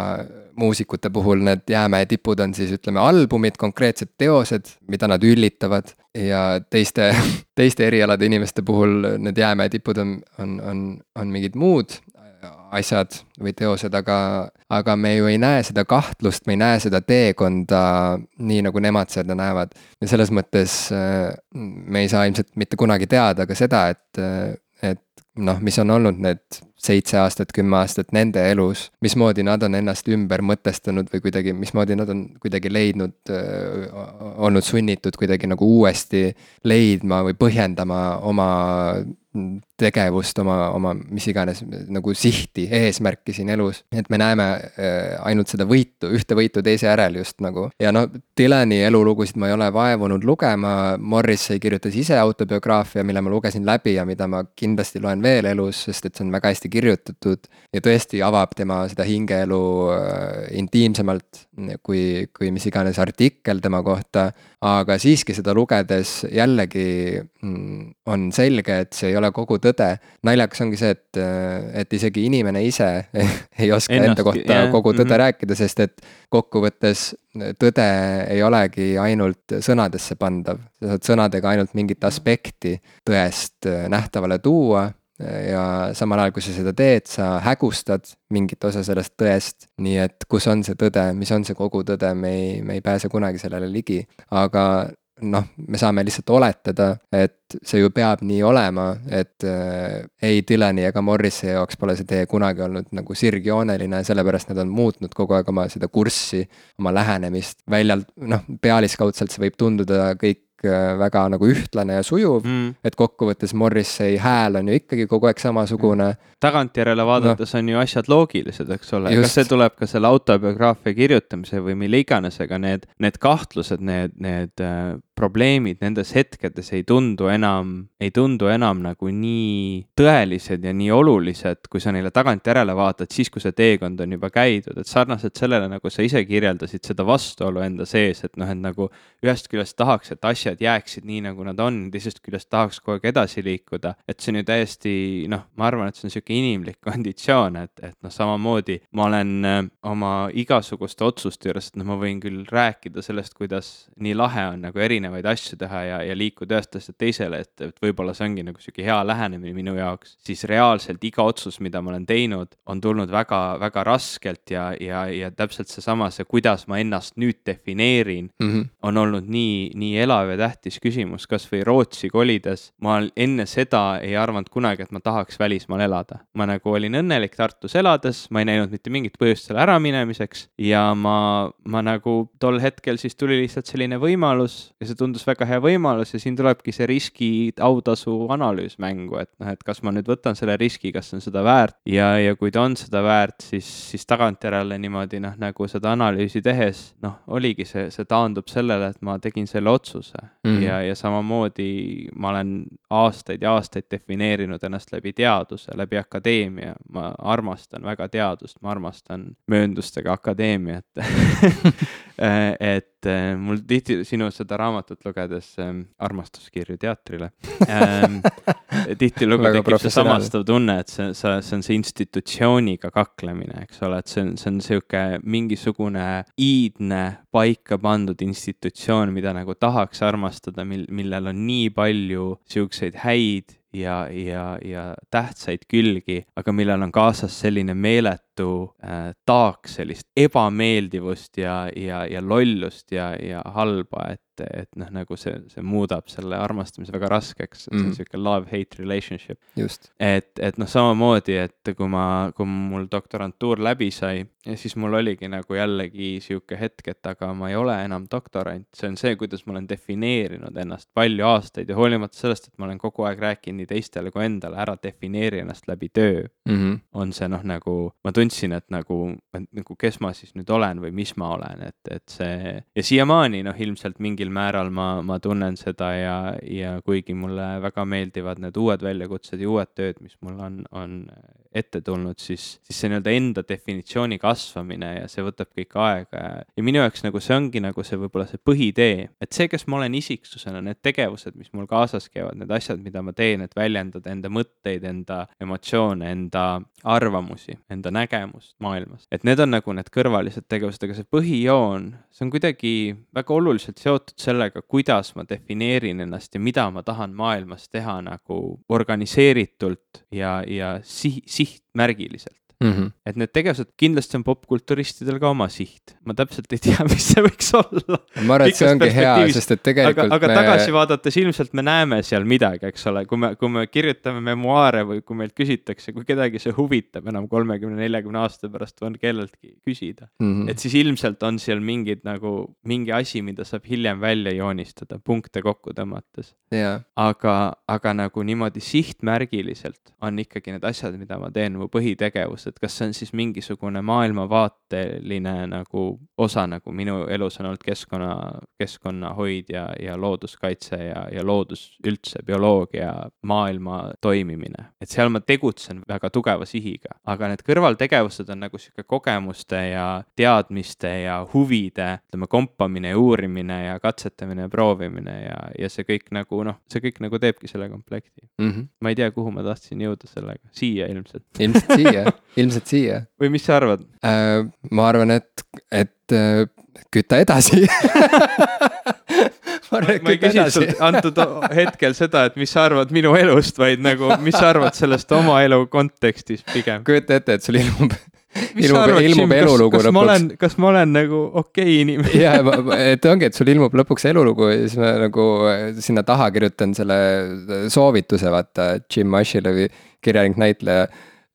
muusikute puhul need jäämäe tipud on siis ütleme albumid, konkreetsed teosed, mida nad üllitavad. ja teiste, *laughs* teiste erialade inimeste puhul need jäämäe tipud on, on, on, on mingid muud asjad või teosed, aga, aga me ju ei näe seda kahtlust, me ei näe seda teekonda nii, nagu nemad seda näevad. ja selles mõttes äh, me ei saa ilmselt mitte kunagi teada ka seda, et et noh, mis on olnud need seitse aastat, kümme aastat nende elus, mismoodi nad on ennast ümber mõtestanud või kuidagi, mismoodi nad on kuidagi leidnud, olnud sunnitud kuidagi nagu uuesti leidma või põhjendama oma tegevust, oma, oma mis iganes nagu sihti, eesmärki siin elus. et me näeme äh, ainult seda võitu, ühte võitu teise järel just nagu. ja no Dylani elulugusid ma ei ole vaevunud lugema, Morrissey kirjutas ise autobiograafia, mille ma lugesin läbi ja mida ma kindlasti loen veel elus, sest et see on väga hästi kirjutatud. ja tõesti avab tema seda hingeelu äh, intiimsemalt kui, kui mis iganes artikkel tema kohta. aga siiski seda lugedes jällegi mm, on selge, et see ei ole kogu tõde. naljakas ongi see, et, et isegi inimene ise *laughs* ei oska Ennast, enda kohta yeah. kogu tõde mm -hmm. rääkida, sest et kokkuvõttes tõde ei olegi ainult sõnadesse pandav. sa saad sõnadega ainult mingit aspekti tõest nähtavale tuua ja samal ajal, kui sa seda teed, sa hägustad mingit osa sellest tõest. nii et kus on see tõde, mis on see kogu tõde, me ei, me ei pääse kunagi sellele ligi, aga noh, me saame lihtsalt oletada, et see ju peab nii olema, et äh, ei Dylani ega Morrise jaoks pole see tee kunagi olnud nagu sirgjooneline, sellepärast nad on muutnud kogu aeg oma seda kurssi, oma lähenemist väljalt, noh, pealiskaudselt see võib tunduda kõik Äh, väga nagu ühtlane ja sujuv mm., et kokkuvõttes Morrissey hääl on ju ikkagi kogu aeg samasugune.
tagantjärele vaadates no. on ju asjad loogilised, eks ole, kas see tuleb ka selle autobiograafia kirjutamise või mille iganes, aga need, need kahtlused, need, need äh, probleemid nendes hetkedes ei tundu enam, ei tundu enam nagu nii tõelised ja nii olulised, kui sa neile tagantjärele vaatad, siis kui see teekond on juba käidud, et sarnaselt sellele, nagu sa ise kirjeldasid, seda vastuolu enda sees, et noh, et nagu ühest küljest tahaks, et asjad jääksid nii, nagu nad on, teisest küljest tahaks kogu aeg edasi liikuda, et see on ju täiesti noh, ma arvan, et see on niisugune inimlik *laughs* konditsioon, et, et noh, samamoodi ma olen äh, oma igasuguste otsuste juures, et noh, ma võin küll rääkida sellest, kuidas nii lahe on nagu erinev erinevaid asju teha ja, ja liikuda ühest asjast teisele, et, et võib-olla see ongi nagu sihuke hea lähenemine minu jaoks, siis reaalselt iga otsus, mida ma olen teinud, on tulnud väga, väga raskelt ja, ja, ja täpselt seesama, see, kuidas ma ennast nüüd defineerin mm, -hmm. on olnud nii, nii elav ja tähtis küsimus, kasvõi Rootsi kolides. ma enne seda ei arvanud kunagi, et ma tahaks välismaal elada. ma nagu olin õnnelik Tartus elades, ma ei näinud mitte mingit põhjust selle äraminemiseks ja ma, ma nagu tol hetkel siis tuli lihtsalt selline võimalus ja see see tundus väga hea võimalus ja siin tulebki see riski autasu analüüs mängu, et noh, et kas ma nüüd võtan selle riski, kas on seda väärt? Ja, ja kui ta on seda väärt, siis, siis tagantjärele niimoodi noh, nagu seda analüüsi tehes noh, oligi see, see taandub sellele, et ma tegin selle otsuse. Mm -hmm. ja, ja samamoodi ma olen aastaid ja aastaid defineerinud ennast läbi teaduse, läbi akadeemia, ma armastan väga teadust, ma armastan mööndustega akadeemiat. *laughs* *laughs* Et et mul tihti sinu seda raamatut lugedes ähm,, armastuskirju teatrile *laughs* ähm,, tihtilugu tekib see samastav tunne, et see, see, see on see institutsiooniga kaklemine, eks ole, et see on, see on sihuke mingisugune iidne paika pandud institutsioon, mida nagu tahaks armastada, mil, millel on nii palju siukseid häid ja, ja, ja tähtsaid külgi, aga millel on kaasas selline meeletu äh, taak sellist ebameeldivust ja, ja, ja lollust ja, ja halba, et et, noh, nagu see, see muudab selle armastamise väga raskeks, et see on mm. sihuke love-hate relationship. et, et noh, samamoodi, et kui ma, kui mul doktorantuur läbi sai, siis mul oligi nagu jällegi sihuke hetk, et aga ma ei ole enam doktorant, see on see, kuidas ma olen defineerinud ennast palju aastaid ja hoolimata sellest, et ma olen kogu aeg rääkinud nii teistele kui endale, ära defineeri ennast läbi töö mm. -hmm. on see noh, nagu ma tundsin, et nagu, et nagu kes ma siis nüüd olen või mis ma olen, et, et see ja siiamaani noh, ilmselt mingi mingil määral ma, ma tunnen seda ja, ja kuigi mulle väga meeldivad need uued väljakutsed ja uued tööd, mis mul on, on ette tulnud, siis, siis see nii-öelda enda definitsiooni kasvamine ja see võtab kõik aega ja, ja minu jaoks nagu see ongi nagu see võib-olla see põhitee, et see, kes ma olen isiksusena, need tegevused, mis mul kaasas käivad, need asjad, mida ma teen, et väljendada enda mõtteid, enda emotsioone, enda arvamusi, enda nägemust maailmast, et need on nagu need kõrvalised tegevused, aga see põhijoon, see on kuidagi väga oluliselt seotud sellega, kuidas ma defineerin ennast ja mida ma tahan maailmas teha nagu organiseeritult ja, ja siht, sihtmärgiliselt mm. -hmm. et need tegevused, kindlasti on popkulturistidel ka oma siht, ma täpselt ei tea, *laughs* mis see võiks olla.
ma arvan, et see ongi hea, sest et tegelikult
aga, aga me... tagasi vaadates ilmselt me näeme seal midagi, eks ole, kui me, kui me kirjutame memuaare või kui meilt küsitakse, kui kedagi see huvitab enam kolmekümne, neljakümne aasta pärast on kelleltki küsida mm. -hmm. et siis ilmselt on seal mingid nagu mingi asi, mida saab hiljem välja joonistada, punkte kokku tõmmates
yeah..
aga, aga nagu niimoodi sihtmärgiliselt on ikkagi need asjad, mida ma teen, mu põhitegevus sellest, et kas see on siis mingisugune maailmavaateline nagu osa nagu minu elus on olnud keskkonna, keskkonnahoid ja, ja looduskaitse ja, ja loodus üldse, bioloogia, maailma toimimine. et seal ma tegutsen väga tugeva sihiga, aga need kõrvaltegevused on nagu sihuke kogemuste ja teadmiste ja huvide, ütleme, kompamine ja uurimine ja katsetamine ja proovimine ja, ja see kõik nagu noh, see kõik nagu teebki selle komplekti mm. -hmm. ma ei tea, kuhu ma tahtsin jõuda sellega, siia ilmselt.
ilmselt siia *laughs* ilmselt siia.
või mis sa arvad
äh,? ma arvan, et, et äh, küta edasi *laughs*
ma ei küsi sult antud hetkel seda, et mis sa arvad minu elust, vaid nagu, mis sa arvad sellest oma elu kontekstis pigem.
kujuta ette, et sul ilmub ilmub, ilmub elulugu
kas, kas lõpuks. kas ma olen nagu okei okay inimene
ja, et ongi, et sul ilmub lõpuks elulugu ja siis ma nagu sinna taha kirjutan selle soovituse, vaata, Jim Ashilovi kirjanik, näitleja.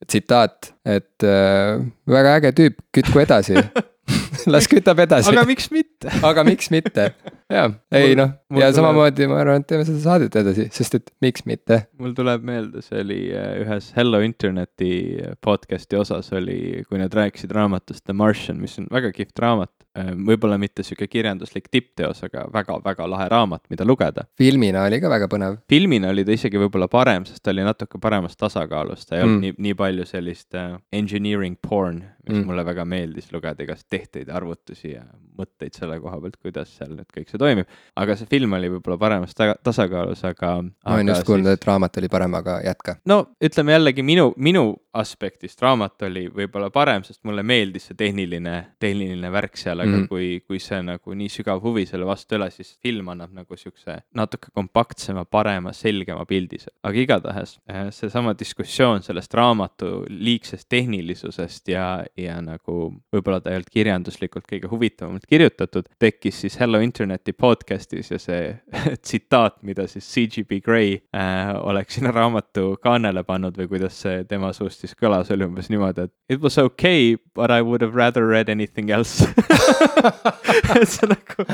Tsitaat, et äh, väga äge tüüp, kütku edasi *laughs* las kütab edasi.
aga miks mitte *laughs*
aga miks mitte, jaa, ei noh, ja samamoodi ma arvan, et teeme seda saadet edasi, sest et miks mitte.
mul tuleb meelde, see oli äh, ühes Hello Interneti podcast'i osas oli, kui nad rääkisid raamatust The Martian, mis on väga kihvt raamat. Äh, võib-olla mitte sihuke kirjanduslik tippteos, aga väga-väga lahe raamat, mida lugeda.
filmina oli ka väga põnev.
filmina oli ta isegi võib-olla parem, sest ta oli natuke paremas tasakaalus, ta ei mm. olnud nii, nii palju sellist uh, engineering porn, mis mm. mulle väga meeldis lugeda, igast tehteid, arvutusi ja mõtteid selle koha pealt, kuidas seal nüüd kõik see toimib. aga see film oli võib-olla paremas tasakaalus, aga.
ma olen just kuulnud siis..., et raamat oli parem, aga jätka.
no ütleme jällegi minu, minu aspektist raamat oli võib-olla parem, sest mulle meeldis see tehniline, tehniline värk seal, aga mm kui, kui see nagu nii sügav huvi selle vastu ei ole, siis film annab nagu siukse natuke kompaktsema, parema, selgema pildi. aga igatahes eh, seesama diskussioon sellest raamatu liigsest tehnilisusest ja, ja nagu võib-olla ta ei olnud kirjanduslikult kõige huvitavamalt kirjutatud, tekkis siis Hello Interneti podcast'is ja see *laughs* tsitaat, mida siis CGP Grey äh, oleks sinna raamatu kaanele pannud või kuidas see tema suust siis kõlas, oli umbes niimoodi, et it was okay, but I would have rather read anything else *laughs* et *laughs* see nagu,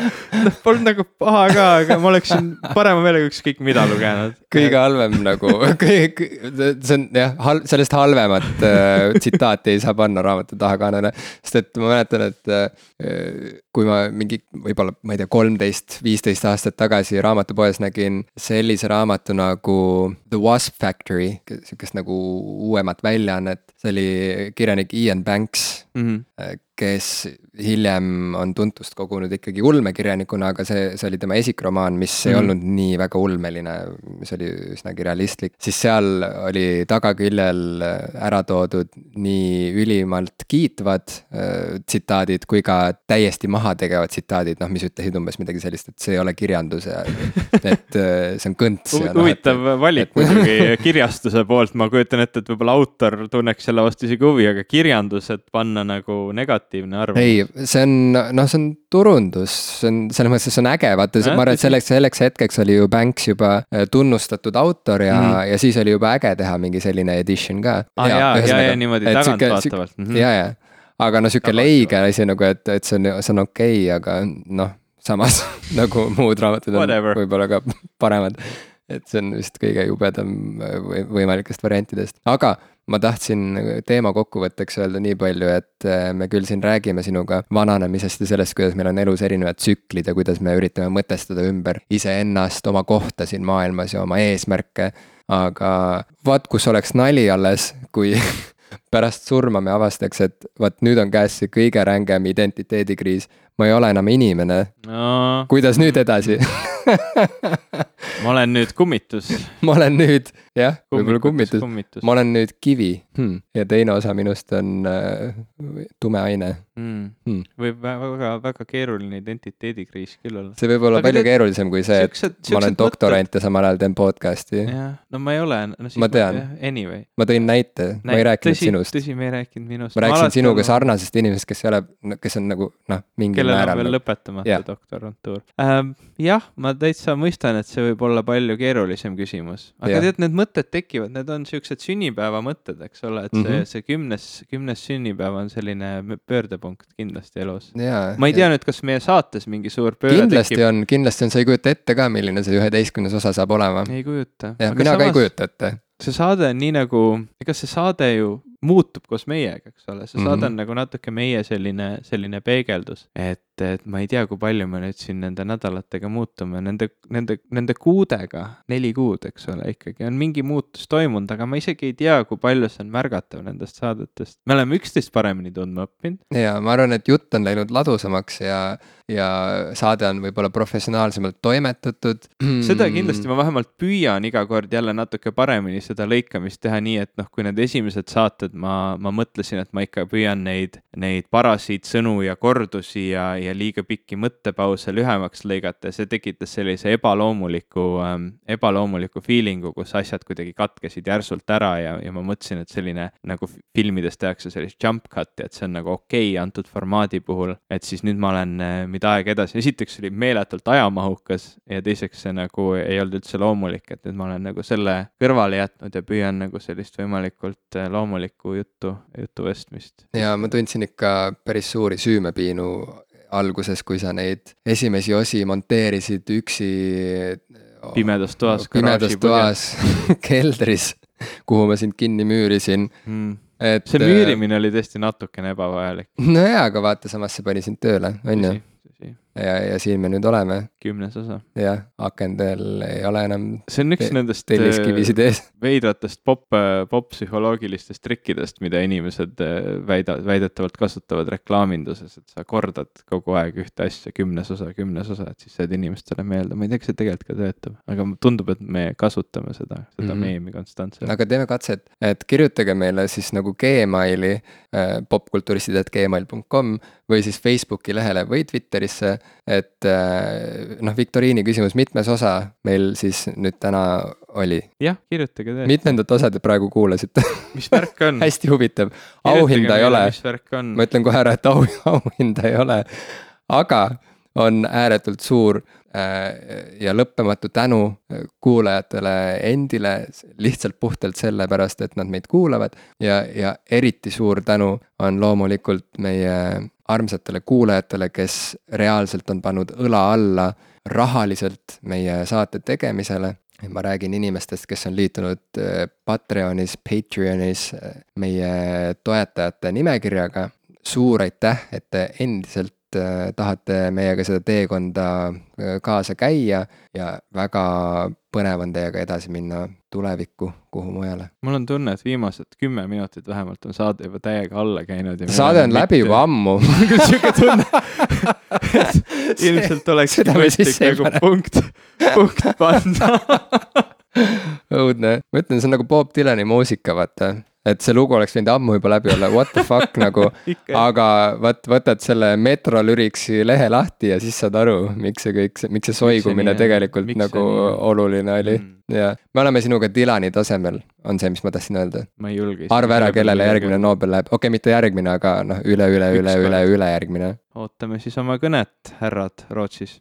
noh, polnud nagu paha ka, aga ma oleksin parema meelega ükskõik mida lugenud.
kõige halvem nagu, see on jah, hal-, sellest halvemat äh, tsitaati ei saa panna raamatu tahakaanele. sest et ma mäletan, et äh, kui ma mingi võib-olla, ma ei tea, kolmteist, viisteist aastat tagasi raamatupoes nägin sellise raamatu nagu The Wasp Factory, sihukest nagu uuemat väljaannet, see oli kirjanik Ian Banks mm. -hmm kes hiljem on tuntust kogunud ikkagi ulmekirjanikuna, aga see, see oli tema esikromaan, mis mm. ei mhm. olnud nii väga ulmeline, mis oli üsnagi realistlik. siis seal oli tagaküljel ära toodud nii ülimalt kiitvad äh, tsitaadid kui ka täiesti mahategevad tsitaadid, noh, mis ütlesid umbes midagi sellist, et see ei ole kirjandus ja *laughs* et äh, see on kõnts.
huvitav no, valik muidugi *laughs* kirjastuse poolt, ma kujutan ette, et võib-olla autor tunneks selle vastu isegi huvi, aga kirjandus, et panna nagu negatiivne negatiivne arvamus.
ei, see on, noh, see on turundus, see on, selles mõttes, see on äge, vaata, ma arvan, et selleks, selleks hetkeks oli ju Banks juba äh, tunnustatud autor ja mm, -hmm. ja siis oli juba äge teha mingi selline edition ka.
aa ja, ja, ja, ja niimoodi tagantvaatavalt.
Mm -hmm. ja, ja, aga no sihuke leige asi nagu, et, et see on, see on okei okay,, aga noh, samas *laughs* nagu muud raamatud on võib-olla ka paremad et see on vist kõige jubedam äh, võimalikest variantidest, aga ma tahtsin teema kokkuvõtteks öelda nii palju, et äh, me küll siin räägime sinuga vananemisest ja sellest, kuidas meil on elus erinevad tsüklid ja kuidas me üritame mõtestada ümber iseennast, oma kohta siin maailmas ja oma eesmärke. aga vaat, kus oleks nali alles, kui *laughs* pärast surma me avastaks, et vot nüüd on käes see kõige rängem identiteedikriis ma ei ole enam inimene no.. kuidas nüüd edasi *laughs*
ma olen nüüd kummitus
ma olen nüüd, jah, võib-olla kummitus, kummitus., ma olen nüüd kivi hmm. ja teine osa minust on äh, tume aine
mm.. Hmm. võib väga, väga keeruline identiteedikriis küll olla.
see võib olla Aga palju te... keerulisem kui see, et ma olen doktorant mõtted... ja samal ajal teen podcast'i.
no ma ei ole no,.
ma tean.
Anyway.
ma tõin näite, ma ei rääkinud
tõsi,
sinust.
tõsi, me ei rääkinud minust.
ma rääkisin sinuga olen... sarnasest inimesest, kes ei ole, kes on nagu noh, mingi
kellel on veel lõpetamata yeah. doktorantuur ähm,. jah, ma täitsa mõistan, et see võib olla palju keerulisem küsimus, aga yeah. tead, need mõtted tekivad, need on siuksed sünnipäeva mõtted, eks ole, et see mm, -hmm. see kümnes, kümnes sünnipäev on selline pöördepunkt kindlasti elus
yeah,.
ma ei tea yeah. nüüd, kas meie saates mingi suur pööre
kindlasti tekib. on, kindlasti on, sa ei kujuta ette ka, milline see üheteistkümnes osa saab olema.
ei kujuta.
jah, mina samas... ka ei kujuta ette
see saade on nii nagu, ega see saade ju muutub koos meiega, eks ole, see saade mm -hmm. on nagu natuke meie selline, selline peegeldus, et, et ma ei tea, kui palju me nüüd siin nende nädalatega muutume, nende, nende, nende kuudega, neli kuud, eks ole, ikkagi on mingi muutus toimunud, aga ma isegi ei tea, kui palju see on märgatav nendest saadetest. me oleme üksteist paremini tundma õppinud.
ja ma arvan, et jutt on läinud ladusamaks ja, ja saade on võib-olla professionaalsemalt toimetatud.
seda kindlasti, ma vähemalt püüan iga kord jälle natuke paremini seda lõikamist teha nii, et noh, kui need esimesed saated ma, ma mõtlesin, et ma ikka püüan neid, neid parasid sõnu ja kordusi ja, ja liiga pikki mõttepause lühemaks lõigata ja see tekitas sellise ebaloomuliku ähm,, ebaloomuliku feeling'u, kus asjad kuidagi katkesid järsult ära ja, ja ma mõtlesin, et selline nagu filmides tehakse sellist jump cut'i, et see on nagu okei okay antud formaadi puhul, et siis nüüd ma olen äh, mida aega edasi, esiteks oli meeletult ajamahukas ja teiseks see nagu ei olnud üldse loomulik, et nüüd ma olen nagu selle kõrvale jätnud ja püüan nagu sellist võimalikult äh, loomulikku juttu, juttu vestmist.
ja ma tundsin ikka päris suuri süümepiinu alguses, kui sa neid esimesi osi monteerisid üksi.
pimedas toas.
pimedas toas *laughs* keldris, kuhu ma sind kinni müürisin mm
et. see müürimine oli tõesti natukene ebavajalik.
nojaa, aga vaata, samas see pani sind tööle, on ju ja, ja siin me nüüd oleme.
Kümnes osa.
jah, akendel ei ole enam.
see on üks nendest
telliskivisid ees. *laughs*
Veidratest popp, popp-psühholoogilistest trikkidest, mida inimesed äh, väida, väidetavalt kasutavad reklaaminduses, et sa kordad kogu aeg ühte asja kümnes osa, kümnes osa, et siis jääd inimestele meelde, ma ei tea, kas see tegelikult ka töötab, aga tundub, et me kasutame seda, seda mm -hmm. meemi konstantselt.
aga teeme katse, et, et kirjutage meile siis nagu Gmaili äh, popkulturistid.gmail.com või siis Facebooki lehele või Twitterisse et äh, noh, viktoriini küsimus, mitmes osa meil siis nüüd täna oli?
jah, kirjutage tõesti.
mitmendat osa te praegu kuulasite
mis värk on *laughs*
hästi huvitav, auhinda ei ole.
ma
ütlen kohe ära, et au, *laughs* auhinda ei ole, aga on ääretult suur ja lõppematu tänu kuulajatele endile lihtsalt puhtalt sellepärast, et nad meid kuulavad. ja, ja eriti suur tänu on loomulikult meie armsatele kuulajatele, kes reaalselt on pannud õla alla rahaliselt meie saate tegemisele. ma räägin inimestest, kes on liitunud äh, Patreonis, Patreonis äh, meie toetajate nimekirjaga. suur aitäh, et te endiselt äh, tahate meiega seda teekonda kaasa käia ja väga põnev on teiega edasi minna tulevikku, kuhu mujale.
mul on tunne, et viimased kümme minutit vähemalt on saade juba täiega alla käinud.
saade on läbi mitte... juba ammu *laughs*
sihuke tunne *laughs* ilmselt oleks mõistlik nagu punkt, punkt panna *laughs*
õudne, ma ütlen, see on nagu Bob Dylani muusika, vaata et see lugu oleks võinud ammu juba läbi olla, what the fuck *laughs* nagu aga vot võtad selle Metro Lyricsi lehe lahti ja siis saad aru, miks see kõik, miks see soigumine miks tegelikult miks nagu oluline oli mm. ja me oleme sinuga Dylani tasemel, on see, mis ma tahtsin öelda.
ma ei julge.
arva ära, kellele järgmine Nobel läheb, okei okay,, mitte järgmine, aga noh, üle, üle, üle, üle, ülejärgmine.
ootame siis oma kõnet, härrad Rootsis